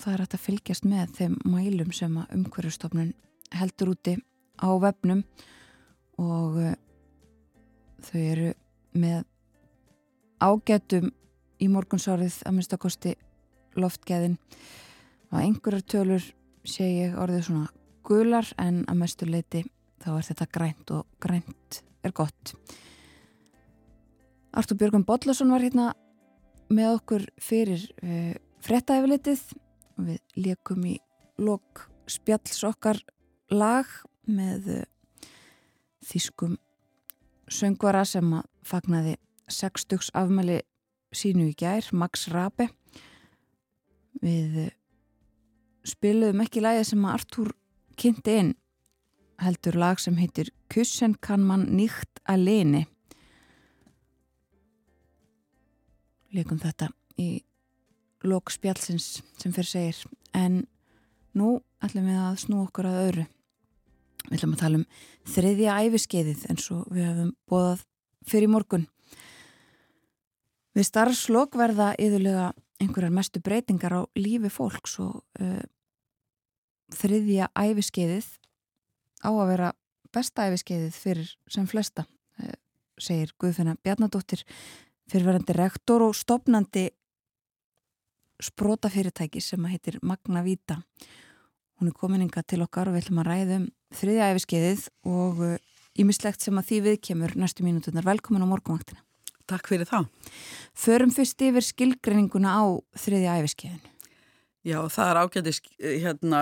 það er hægt að fylgjast með þeim mælum sem að umhverjastofnun heldur úti á vefnum og eh, þau eru með ágætum í morgunsárið að minnst að kosti loftgæðin. Og einhverjar tölur sé ég orðið svona gular en að mestu leiti þá er þetta grænt og grænt er gott. Artur Björgum Bodlason var hérna með okkur fyrir uh, eh, frettæfilitið og við leikum í lok spjalls okkar lag með uh, þýskum söngvara sem að fagnaði 60 afmæli sínu í gær, Max Rabe Við eh, spiluðum ekki lægi sem að Artúr kynnti inn heldur lag sem heitir Kussen kann man nýtt aleni Leikum þetta í lókspjálsins sem fyrir segir. En nú ætlum við að snú okkur að öðru. Við ætlum að tala um þriðja æfiskeiðið eins og við hefum bóðað fyrir morgun. Við starfslokk verða yðurlega einhverjar mestu breytingar á lífi fólks og uh, þriðja æfiskeiðið á að vera besta æfiskeiðið fyrir sem flesta, uh, segir Guðfinna Bjarnadóttir, fyrirverandi rektor og stopnandi sprótafyrirtæki sem heitir Magna Víta. Hún er komininga til okkar og við ætlum að ræða um þriðja æfiskeiðið og ímislegt sem að því við kemur næstu mínutunar. Velkomin á morgunvaktina. Takk fyrir það. Förum fyrst yfir skilgreininguna á þriðja æfiskeiðinu. Já, það er ágættis hérna,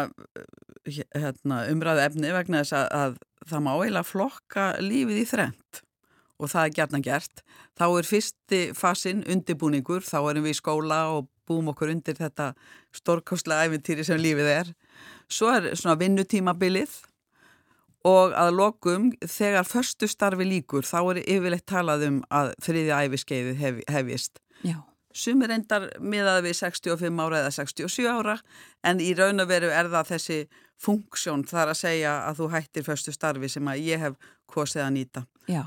hérna, umræðu efni vegna þess að, að það má eiginlega flokka lífið í þrent og það er gerna gert. Þá er fyrsti fasin undirbúningur, þá erum við í skóla og búum okkur undir þetta stórkostlega æfintýri sem lífið er. Svo er svona vinnutímabilið og að lokum þegar förstu starfi líkur þá er yfirleitt talað um að þriðja æfiskeiði hef, hefist. Já. Sumir endar miðað við 65 ára eða 67 ára en í raun og veru er það þessi funksjón þar að segja að þú hættir förstu starfi sem að ég hef kosið að nýta. Já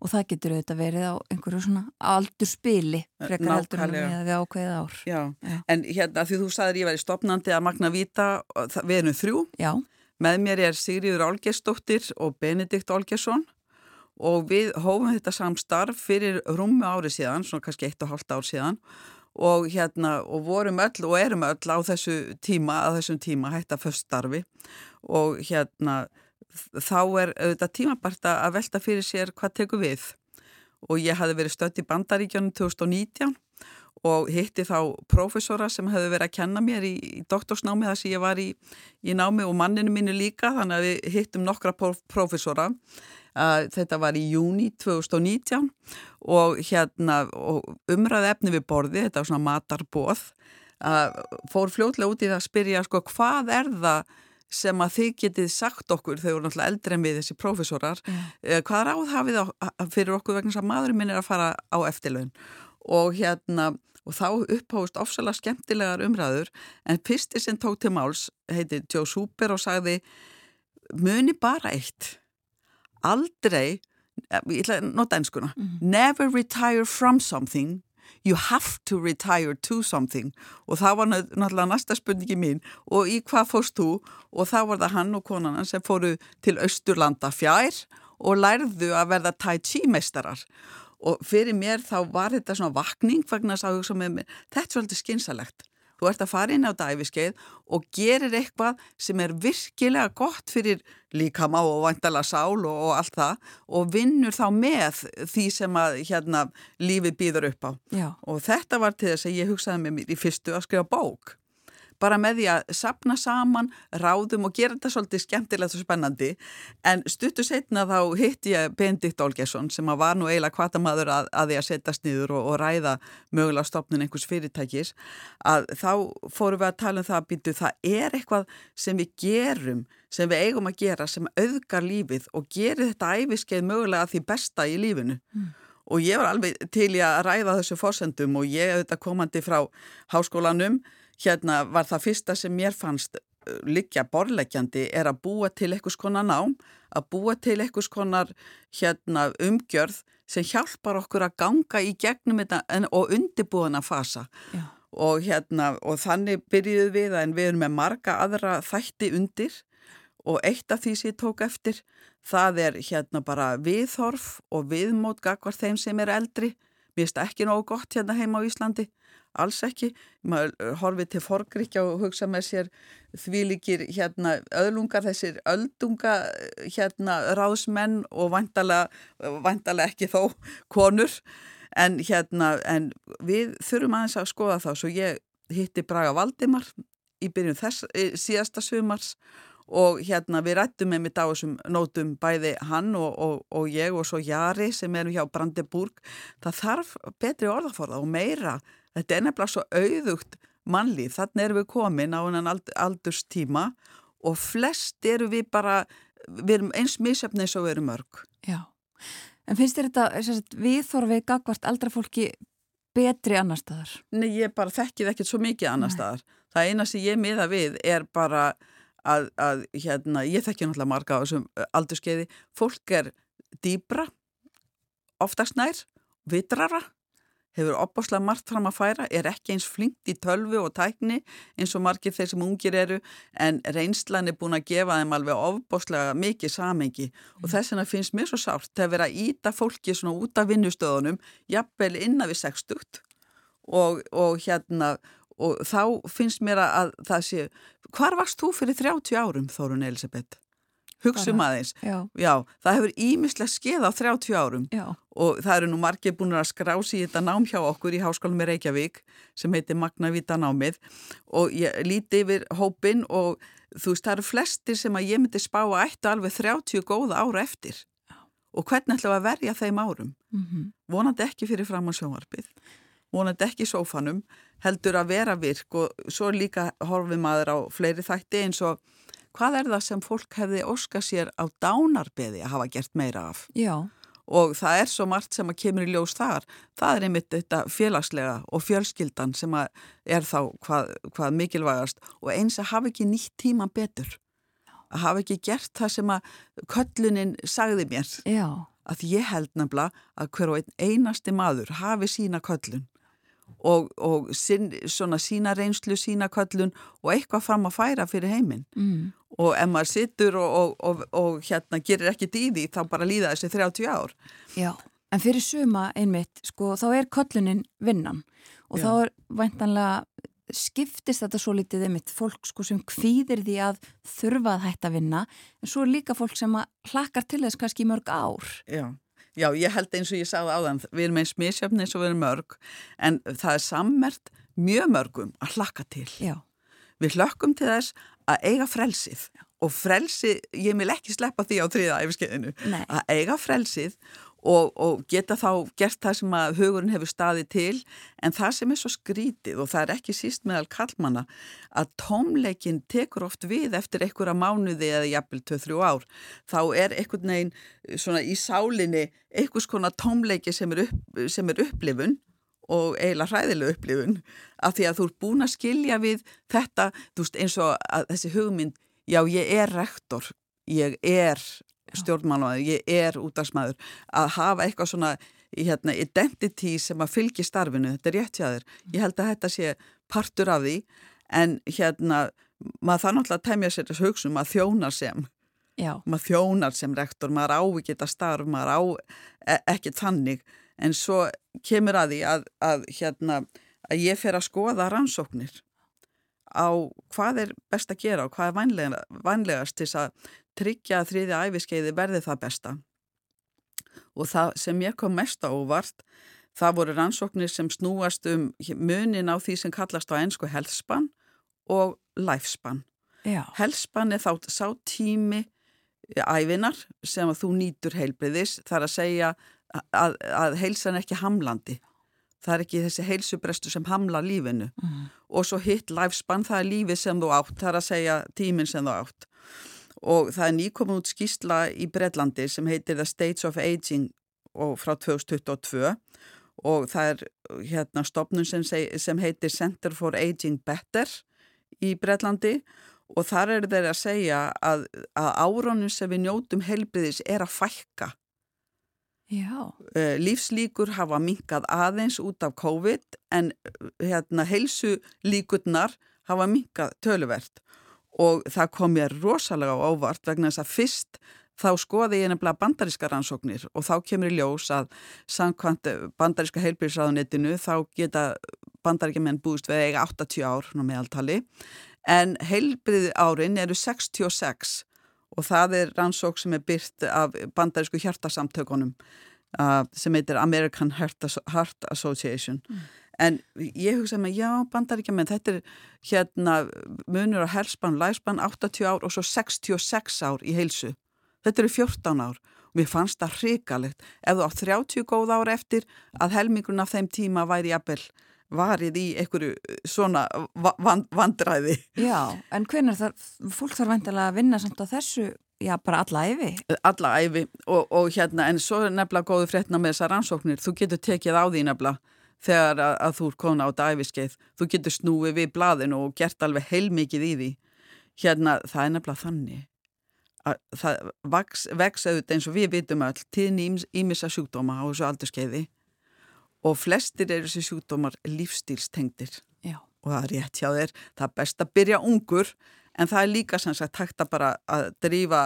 og það getur auðvitað verið á einhverju svona aldur spili frekar en við ákveðið ár. Já. Já, en hérna því þú sagðir ég væri stopnandi að magna vita, við erum þrjú. Já. Með mér er Sigriður Álgersdóttir og Benedikt Álgersson og við hófum þetta samstarf fyrir rúmu ári síðan, svona kannski eitt og halvt ár síðan og hérna og vorum öll og erum öll á þessu tíma, að þessum tíma hætta föststarfi og hérna þá er auðvitað tímabart að velta fyrir sér hvað tekur við. Og ég hafi verið stött í bandaríkjónum 2019 og hitti þá prófessora sem hefði verið að kenna mér í, í doktorsnámi þar sem ég var í, í námi og manninu mínu líka þannig að við hittum nokkra prófessora uh, þetta var í júni 2019 og hérna og umræði efni við borði, þetta var svona matarbóð uh, fór fljótlega út í það að spyrja sko hvað er það sem að þið getið sagt okkur, þau voru náttúrulega eldri en við þessi prófessorar, yeah. hvað ráð hafið á, fyrir okkur vegna að maðurinn minn er að fara á eftirlaun og hérna og þá upphóðust ofsalega skemmtilegar umræður en fyrsti sem tók til máls heiti Joe Super og sagði muni bara eitt. Aldrei ég ætla að nota einskuna mm -hmm. never retire from something. You have to retire to something. Og það var náttúrulega næsta spurningi mín. Og í hvað fórst þú? Og þá var það hann og konan sem fóru til Östurlanda fjær og lærðu að verða tai chi meistarar og fyrir mér þá var þetta svona vakning vegna að hugsa með mér þetta er svolítið skynsalegt þú ert að fara inn á dæfiskeið og gerir eitthvað sem er virkilega gott fyrir líkama og vantala sál og, og allt það og vinnur þá með því sem að hérna lífi býður upp á. Já. og þetta var til þess að ég hugsaði með mér í fyrstu að skrifa bók bara með því að sapna saman, ráðum og gera þetta svolítið skemmtilegt og spennandi en stuttu setna þá hitt ég Benedikt Olgesson sem var nú eiginlega kvatamaður að, að því að setjast niður og, og ræða mögulega stopnin einhvers fyrirtækis að þá fórum við að tala um það að býtu það er eitthvað sem við gerum sem við eigum að gera sem auðgar lífið og gerir þetta æfiskeið mögulega því besta í lífinu mm. og ég var alveg til í að ræða þessu fórsendum og ég auðvitað komandi frá háskólanum hérna var það fyrsta sem mér fannst uh, liggja borlegjandi er að búa til einhvers konar nám, að búa til einhvers konar hérna, umgjörð sem hjálpar okkur að ganga í gegnum þetta og undirbúðan að fasa. Og, hérna, og þannig byrjuðu við en við erum með marga aðra þætti undir og eitt af því sem ég tók eftir það er hérna bara viðhorf og viðmót gagvar þeim sem er eldri. Mér finnst ekki nógu gott hérna heima á Íslandi alls ekki, maður eh, horfið til forgríkja og hugsa með sér því líkir hérna öðlungar þessir öldunga hérna ráðsmenn og vantalega ekki þó konur. En hérna en við þurfum aðeins að skoða þá. Svo ég hitti Braga Valdimar í byrjun þess, eh, síðasta sumars og hérna við rættum með mitt á þessum nótum bæði hann og, og, og ég og svo Jari sem erum hjá Brandeburg það þarf betri orðaforða og meira Þetta er nefnilega svo auðugt mannlíf, þannig erum við komin á einan aldurstíma og flest eru við bara, við erum eins misjöfni eins og við erum mörg. Já, en finnst þér þetta viðþorfið gagvart eldra fólki betri annar staðar? Nei, ég bara þekkið ekkert svo mikið annar Nei. staðar. Það eina sem ég miða við er bara að, að hérna, ég þekki náttúrulega marga á þessum aldurskeiði, fólk er dýbra, oftast nær, vitrara, hefur opbáslega margt fram að færa, er ekki eins flinkt í tölvu og tækni eins og margir þeir sem ungir eru en reynslan er búin að gefa þeim alveg opbáslega mikið samengi mm. og þess vegna finnst mér svo sárt að vera að íta fólki svona út af vinnustöðunum jafnvel innan við 60 og, og hérna og þá finnst mér að það sé hvar varst þú fyrir 30 árum Þórun Elisabeth? Hugsum aðeins, já. já, það hefur ímislega skeið á 30 árum já. og það eru nú margir búin að skrási í þetta nám hjá okkur í Háskólum í Reykjavík sem heitir Magnavíta námið og ég líti yfir hópin og þú veist það eru flestir sem að ég myndi spá að ættu alveg 30 góða ára eftir já. og hvernig ætlum að verja þeim árum? Mm -hmm. Vonandi ekki fyrir fram á sjónvarpið, vonandi ekki í sófanum, heldur að vera virk og svo líka horfið maður á fleiri þætti eins og hvað er það sem fólk hefði óska sér á dánarbeði að hafa gert meira af? Já. Og það er svo margt sem að kemur í ljós þar. Það er einmitt þetta félagslega og fjölskyldan sem er þá hvað, hvað mikilvægast og eins að hafa ekki nýtt tíma betur. Að hafa ekki gert það sem að köllunin sagði mér. Já. Að ég held nefnilega að hver og einn einasti maður hafi sína köllun og, og sin, svona sína reynslu, sína köllun og eitthvað fram að færa fyrir heiminn. Mm. og ef maður sittur og, og, og hérna gerir í því þá bara líða þessi 30 ár. Já, en fyrir suma einmitt sko þá er köllunin vinnan. Og Já. þá er væntanlega skiptist þetta svo litið einmitt fólk sko sem kvíðir því að þurfa að hætta að vinna en svo er líka fólk sem hlakkar til þess kannski mörg ár. Já Já, ég held eins og ég sagði á þann, við erum eins misjöfni eins og við erum mörg, en það er sammert mjög mörgum að hlakka til. Já. Við hlökkum til þess að eiga frelsið og frelsið, ég vil ekki sleppa því á þriða æfiskeiðinu, að eiga frelsið og, og geta þá gert það sem að hugurinn hefur staðið til. En það sem er svo skrítið og það er ekki síst meðal kallmanna að tómleikin tekur oft við eftir einhverja mánuði eða jafnvel 2-3 ár. Þá er einhvern veginn svona í sálinni einhvers konar tómleiki sem er, upp, sem er upplifun og eiginlega hræðilega upplifun af því að þú ert búin að skilja við þetta, veist eins og þessi hugmynd, já ég er rektor, ég er stjórnmálaður, ég er útdagsmaður að hafa eitthvað svona hérna, identity sem að fylgi starfinu þetta er rétt hjá þér, ég held að þetta sé partur af því en hérna maður það náttúrulega tæmja sér þessu hugsun, maður þjónar sem Já. maður þjónar sem rektor, maður ávikið að starf, maður á e ekki tannig, en svo kemur að því að, að hérna að ég fer að skoða rannsóknir á hvað er best að gera og hvað er vanlega, vanlegast til að tryggja að þriðja æfiskeiði verði það besta. Og það sem ég kom mest á vart, það voru rannsóknir sem snúast um munin á því sem kallast á ennsku helspann og lifespann. Helspann er þá sá tími æfinar sem að þú nýtur heilbriðis, þar að segja að, að heilsan er ekki hamlandi það er ekki þessi heilsubrestu sem hamla lífinu mm. og svo hitt lifespan, það er lífið sem þú átt, það er að segja tíminn sem þú átt og það er nýkomin út skýsla í Breitlandi sem heitir The States of Aging og frá 2022 og það er hérna stopnum sem, sem heitir Center for Aging Better í Breitlandi og þar er þeir að segja að, að árónum sem við njótum helbriðis er að fækka. Uh, lífslíkur hafa minkað aðeins út af COVID en hérna, heilsu líkurnar hafa minkað töluvert og það kom mér rosalega ávart vegna þess að fyrst þá skoði ég nefnilega bandaríska rannsóknir og þá kemur í ljós að samkvæmt bandaríska heilbíðsraðunettinu þá geta bandaríkjumenn búist við eiga 80 ár meðaltali en heilbíði árin eru 66 og það er rannsók sem er byrt af bandarísku hjartasamtökunum uh, sem heitir American Heart, Heart Association mm. En ég hugsa með já bandaríkja menn þetta er hérna munur á helspann, læspann 80 ár og svo 66 ár í heilsu. Þetta eru 14 ár. Og mér fannst það hrikalegt. Ef þú átt 30 góð ár eftir að helmingun af þeim tíma væri jafnvel varið í einhverju svona vandræði. Já, en hvernig þarf, fólk þarf vendilega að vinna samt á þessu, já, bara alla æfi? Alla æfi og, og hérna, en svo er nefnilega góðu fréttina með þessar rannsóknir, þú getur tekið á því nefnilega þegar að, að þú er kona á dæfiskeið, þú getur snúið við blaðinu og gert alveg heilmikið í því. hérna það er nefnilega þannig að það vex, auðvitað eins og við vitum öll tíðni ímissa sjúkdóma á þessu aldurskeiði og flestir eru þessi sjúkdómar lífstílstengdir Já. og það er rétt hjá þér, það er best að byrja ungur en það er líka sem sagt hægt að bara að drífa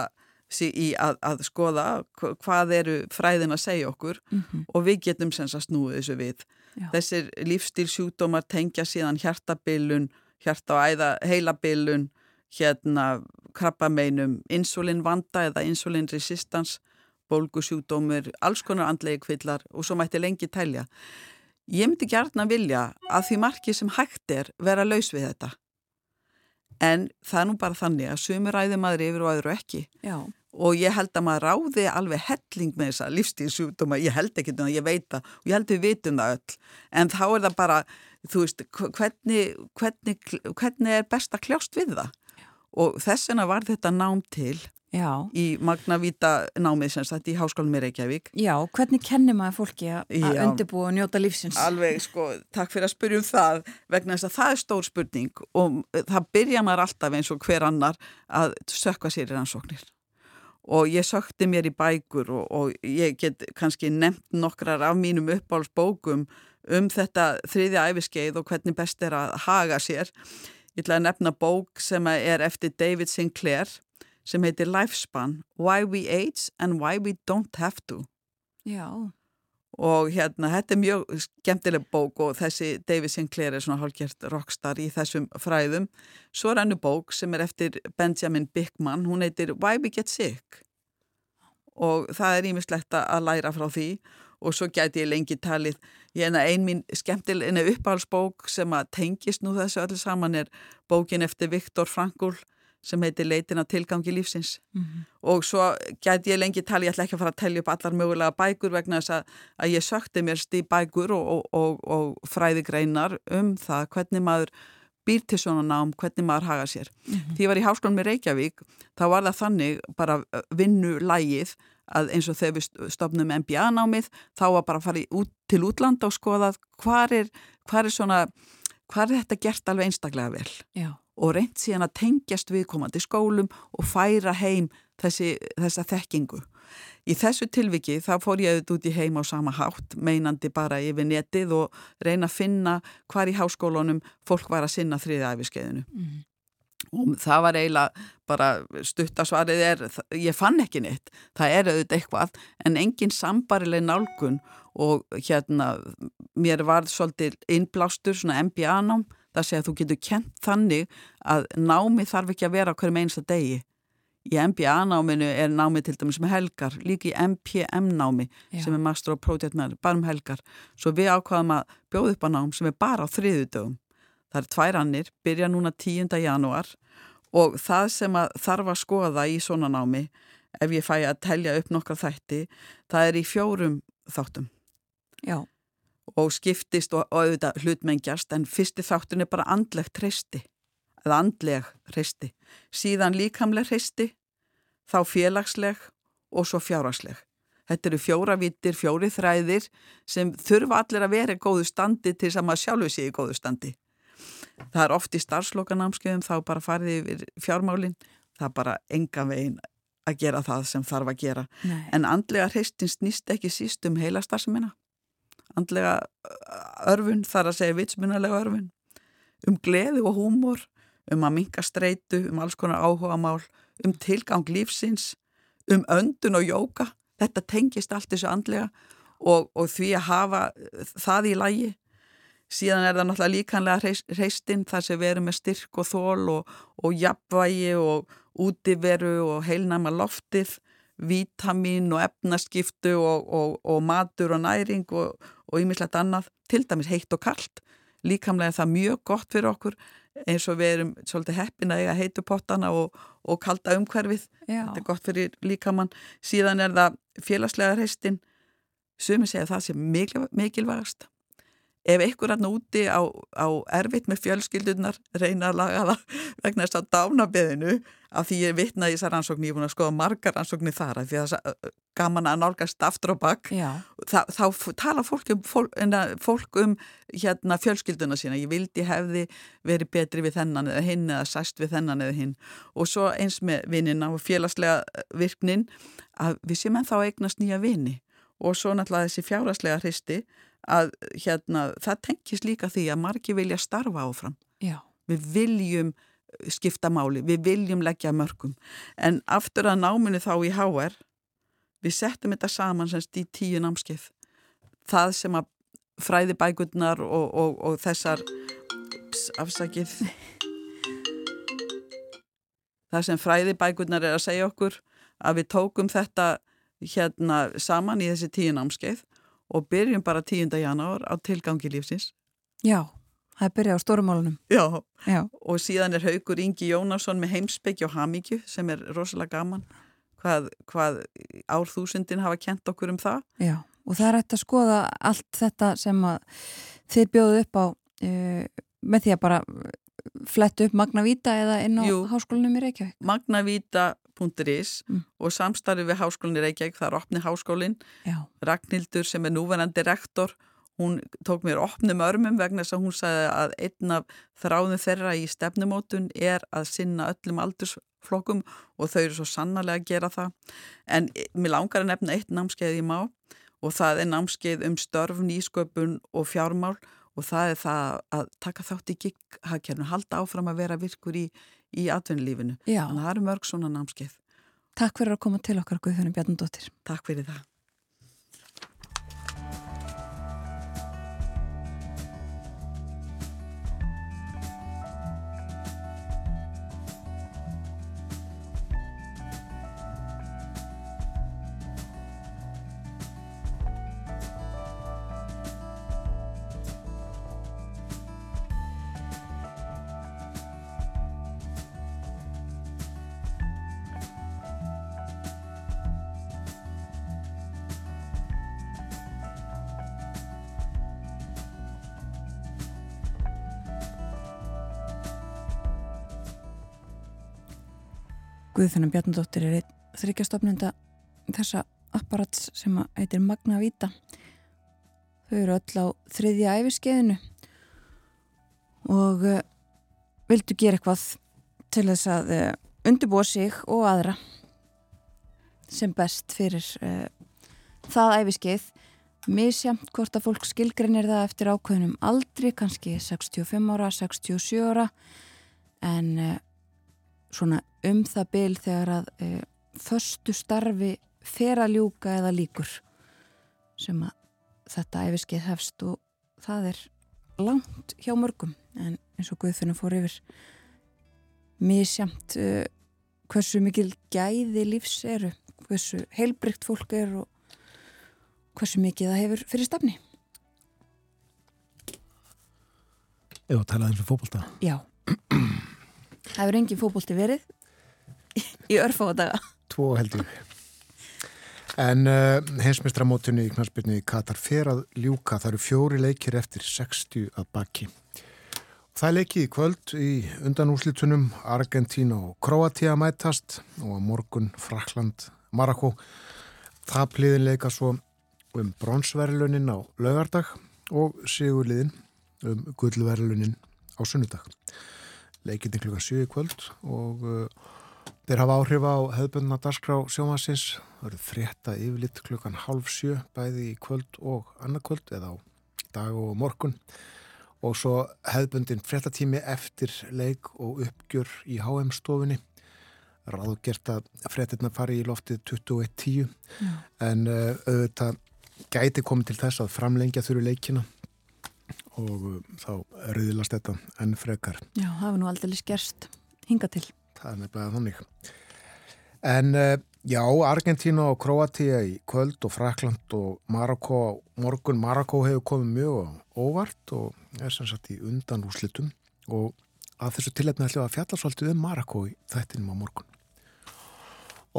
sig í að, að skoða hvað eru fræðin að segja okkur mm -hmm. og við getum sem sagt snúið þessu við. Já. Þessir lífstílsjúkdómar tengja síðan hjartabilun, hjarta og æða heilabilun, hérna krabbameinum, insulinvanda eða insulinresistans, bólgusjúkdómur, alls konar andlegi kvillar og svo mætti lengi telja. Ég myndi gærna vilja að því marki sem hægt er vera laus við þetta. En það er nú bara þannig að sumur ræði maður yfir og aðru ekki. Já. Og ég held að maður ráði alveg helling með þessa lífstíðsjúkdóma, ég held ekki um það, ég veit það og ég held við vitum það öll. En þá er það bara, þú veist, hvernig, hvernig, hvernig er best að kljást við það? Og þess vegna var þetta nám til Já. í Magnavíta námið sem sagt í Háskólum í Reykjavík. Já, hvernig kennir maður fólki að Já. undirbúa og njóta lífsins? Alveg, sko, takk fyrir að spyrja um það vegna þess að það er stór spurning og það byrja maður alltaf eins og hver annar að sökka sér í rannsóknir. Og ég sökti mér í bækur og, og ég get kannski nefnt nokkrar af mínum uppáhaldsbókum um þetta þriðja æfiskeið og hvernig best er að haga sér. Ég ætla að nefna bók sem er eftir David Sinclair sem heitir Lifespan, Why We Age and Why We Don't Have To Já. Og hérna, þetta er mjög skemmtileg bók og þessi David Sinclair er svona hálfgjert rockstar í þessum fræðum. Svo er hannu bók sem er eftir Benjamin Bickman, hún heitir Why We Get Sick. Og það er ímislegt að læra frá því. Og svo gæti ég lengi talið ég en að ein mín skemmtileg uppáhalsbók sem að tengist nú þessu öllu saman er bókin eftir Viktor Frankl sem heitir Leitin að tilgangi lífsins Mhm. og svo gæti ég lengi tali, ég ætla ekki að fara að telja upp allar mögulega bækur vegna þess að, að ég sökti mér stíð bækur og, og, og, og fræðigreinar um það hvernig maður býr til svona nám, hvernig maður haga sér. Því ég var í háskólum með Reykjavík, þá var það þannig bara vinnu lægið að eins og þegar við stopnum MBA-námið, þá var bara að fara út, til útlanda og skoða hvað er, er er þetta gert alveg einstaklega vel Já. Og reynt síðan að tengjast viðkomandi skólum og færa heim þessi, þessa þekkingu. Í þessu tilviki þá fór ég auðvitað út í heim á sama hátt, meinandi bara yfir netið og reyna að finna hvar í háskólunum fólk var að sinna þriði æfiskeiðinu. Mhm. Og það var eiginlega bara stuttasvarið er, ég fann ekki neitt, það er auðvitað eitthvað, en engin sambarileg nálgun og hérna mér var svolítið innblástur svona MBA-nám, það segja að þú getur kent þannig að námi þarf ekki að vera á hverjum einsta degi. Í MBA-náminu er námi til dæmis með helgar, líka í MPM-námi sem er Master of Project Manager, bara um helgar. Svo við ákvaðum að bjóða upp á nám sem er bara á þriðudögum. Það er tvær annir, byrja núna 10. janúar og það sem að þarf að skoða í svona námi, ef ég fæ að telja upp nokkra þætti, það er í fjórum þáttum Já. Og skiptist og, auðvitað hlutmengjast en fyrsti þáttun er bara andlegt hreisti eða andleg hreisti síðan líkamleg hreisti þá félagsleg og svo fjárhagsleg þetta eru fjóra vittir, fjóri þræðir sem þurfa allir að vera í góðu standi til þess að maður sjálfu sé í góðu standi það er oft í starfslokanámskeiðum þá bara farið yfir fjármálin það er bara enga vegin að gera það sem þarf að gera Nei. En andlega hreistin snýst ekki síst um heilastarsamina. Andlega örfun, þar að segja vitsmunalega örfun, um gleði og húmor, um að minka streitu, um alls konar áhuga mál, um tilgang lífsins, um öndun og jóka. Þetta tengist allt þessu andlega og, og því að hafa það í lægi. Síðan er það náttúrulega líkanlega hreistin þar sem við erum með styrk og þól og, og jafnvægi og útiveru og heilnæma loftið, vítamin og efnaskiptu og, og, og matur og næring og ýmislegt annað, til dæmis heitt og kalt. Líkamlega er það mjög gott fyrir okkur eins og við erum svolítið heppin að eiga heitu pottana og, og kalda umhverfið. Já. Þetta er gott fyrir líkamann. Síðan er það félagslega hreistin, sumi segja það sem mikil, mikilvægast. Ef einhver hann úti á, á erfitt með fjölskyldunar reyna að laga það [LAUGHS] vegna þess að dánabeðinu af því ég vitna í þessar rannsóknir, ég er búin að skoða margar rannsóknir þar af því að það gaman að nálgast aftur og bakk, þá, þá tala fólk um, fólk, fólk um hérna, fjölskylduna sína, ég vildi hefði verið betri við þennan eða hinn eða sæst við þennan eða hinn. Og svo eins með vinnina og félagslega virknin að við séum ennþá eignast nýja vini. Og svo náttúrulega þessi fjáraslega hristi að hérna, það tengis líka því að margi vilja starfa áfram. Já. Við viljum uh, skipta máli, við viljum leggja mörgum. En aftur að náminu þá í HR, við settum þetta saman semst í tíu námskeið. Það sem að fræði bækurnar og, og, og þessar ups, afsakið það sem fræði bækurnar er að segja okkur að við tókum þetta hérna saman í þessi tíu námskeið og byrjum bara 10. janúar á tilgangi lífsins. Já, það er byrjað á stórumálunum. Já. Já, og síðan er Haugur Ingi Jónasson með heimsbyggja og hamíkju sem er rosalega gaman. Hvað, hvað árþúsundin hafa kent okkur um það. Já, og það er hægt að skoða allt þetta sem þið bjóðu upp á uh, með því að bara flettu upp Magnavíta eða inn á Jú, háskólinum í Reykjavík. Magnavíta háskólin.is mm. og samstarfið við háskólinn í Reykjavík, það er opni háskólinn Ragnhildur sem er núverandi rektor hún tók mér opnum örmum vegna þess að hún sagði að einn af þráðum þeirra í stefnumótun er að sinna öllum aldursflokkum og þau eru svo sannarlega að gera það en mér langar að nefna eitt námskeið í má og það er námskeið um störf, nýsköpun og fjármál og það er það að taka þátt í gigghagkernu, halda áfram að vera virkur í, í atvinnulífinu. Já. Þannig að það eru mörg svona námskeið. Takk fyrir að koma til okkar Guðfunni Bjarnadóttir. Takk fyrir það. Guðfunum Bjarnadóttir er þryggjastofnunda þessa apparats sem heitir Magna Vita. Þau eru öll á þriðja æfiskeiðinu og uh, vildu gera eitthvað til þess að uh, undirbúa sig og aðra sem best fyrir uh, það æfiskeið. Mísjamt hvort að fólk skilgrinir það eftir ákveðnum aldri, kannski 65 ára, 67 ára en svona um það byl þegar að e, förstu starfi fer að ljúka eða líkur sem að þetta æfiskeið hefst og það er langt hjá mörgum en eins og Guðfinnum fór yfir mísjamt e, hversu mikil gæði lífs eru, hversu heilbrygt fólk er og hversu mikið það hefur fyrir stafni Já, talaðum sem fókbalta Já Það hefur engin fókbólti verið í örfóðadaga. Tvo heldur. En uh, heimsmestramótunni í knarspilni í Katar fer að ljúka. Það eru fjóri leikir eftir 60 að baki. Það er leikið í kvöld í undanúslitunum Argentín og Kroatia mætast og morgun Frakland, Marako. Það pliðin leika svo um bronsverlunin á laugardag og sigurliðin um gullverlunin á sunnudag leikindi klukkan 7 kvöld og uh, þeir hafa áhrif á hefðbundna dagskrá sjómasins eru frétta yfirlitt klukkan halv 7 bæði í kvöld og annarkvöld eða á dag og morgun. Og svo hefðbundin fréttatími eftir leik og uppgjör í HM stofunni. Ráðu gert að fréttina fari í loftið 21.10 en uh, auðvitað gæti komið til þess að framlengja þurru leikina og um, þá rauðilast þetta enn frekar. Já, það hefur nú aldrei skerst hinga til. Það er nefnilega þannig. En uh, já, Argentína og Kroatia í kvöld og Frakland og Marokko, morgun Marokko hefur komið mjög óvart og er sem sagt í undan úslitum og að þessu tilhefni ætlum að fjalla svolítið um Marokko í þættinum á morgun.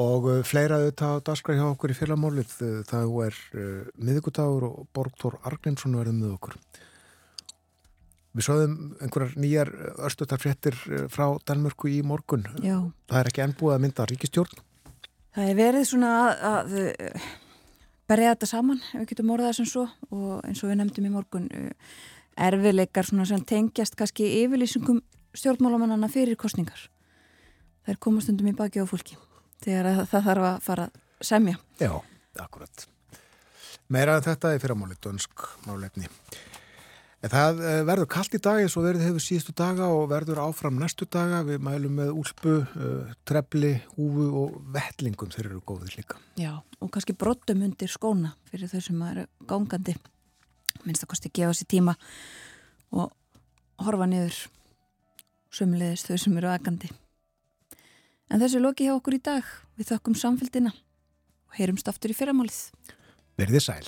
Og uh, fleira auðvitað að daskra hjá okkur í félagmálið, uh, það er uh, miðugudagur og Borgtór Argrímsson verður með okkur Við sáðum einhverjar nýjar örstutarfréttir eh, frá Danmörku í morgun. Já. Það er ekki ennbúið að mynda ríkistjórn. Það er verið svona að, að uh, berja þetta saman, ef við getum orðað sem svo og eins og við nefndum í morgun erfiðleikar svona sem tengjast kannski yfirlýsingum stjórnmálamannana fyrir kostningar. Það er komastundum í baki á fólki þegar að, það þarf að fara að semja. Já, akkurat. Meira en þetta er fyrramáli dönsk málefni. En það eh, verður kallt í dag eins og verður hefur síðustu daga og verður áfram næstu daga. Við mælum með úlpu, uh, trefli, húfu og vettlingum þeir eru góðir líka. Já, og kannski brottum undir skóna fyrir þau sem eru gangandi. Minnst að kosti að gefa sér tíma og horfa niður sömulegist þau sem eru agandi. En þessu loki hjá okkur í dag. Við þökkum samfélgina og heyrumst aftur í fyrramálið. Verðið sæl.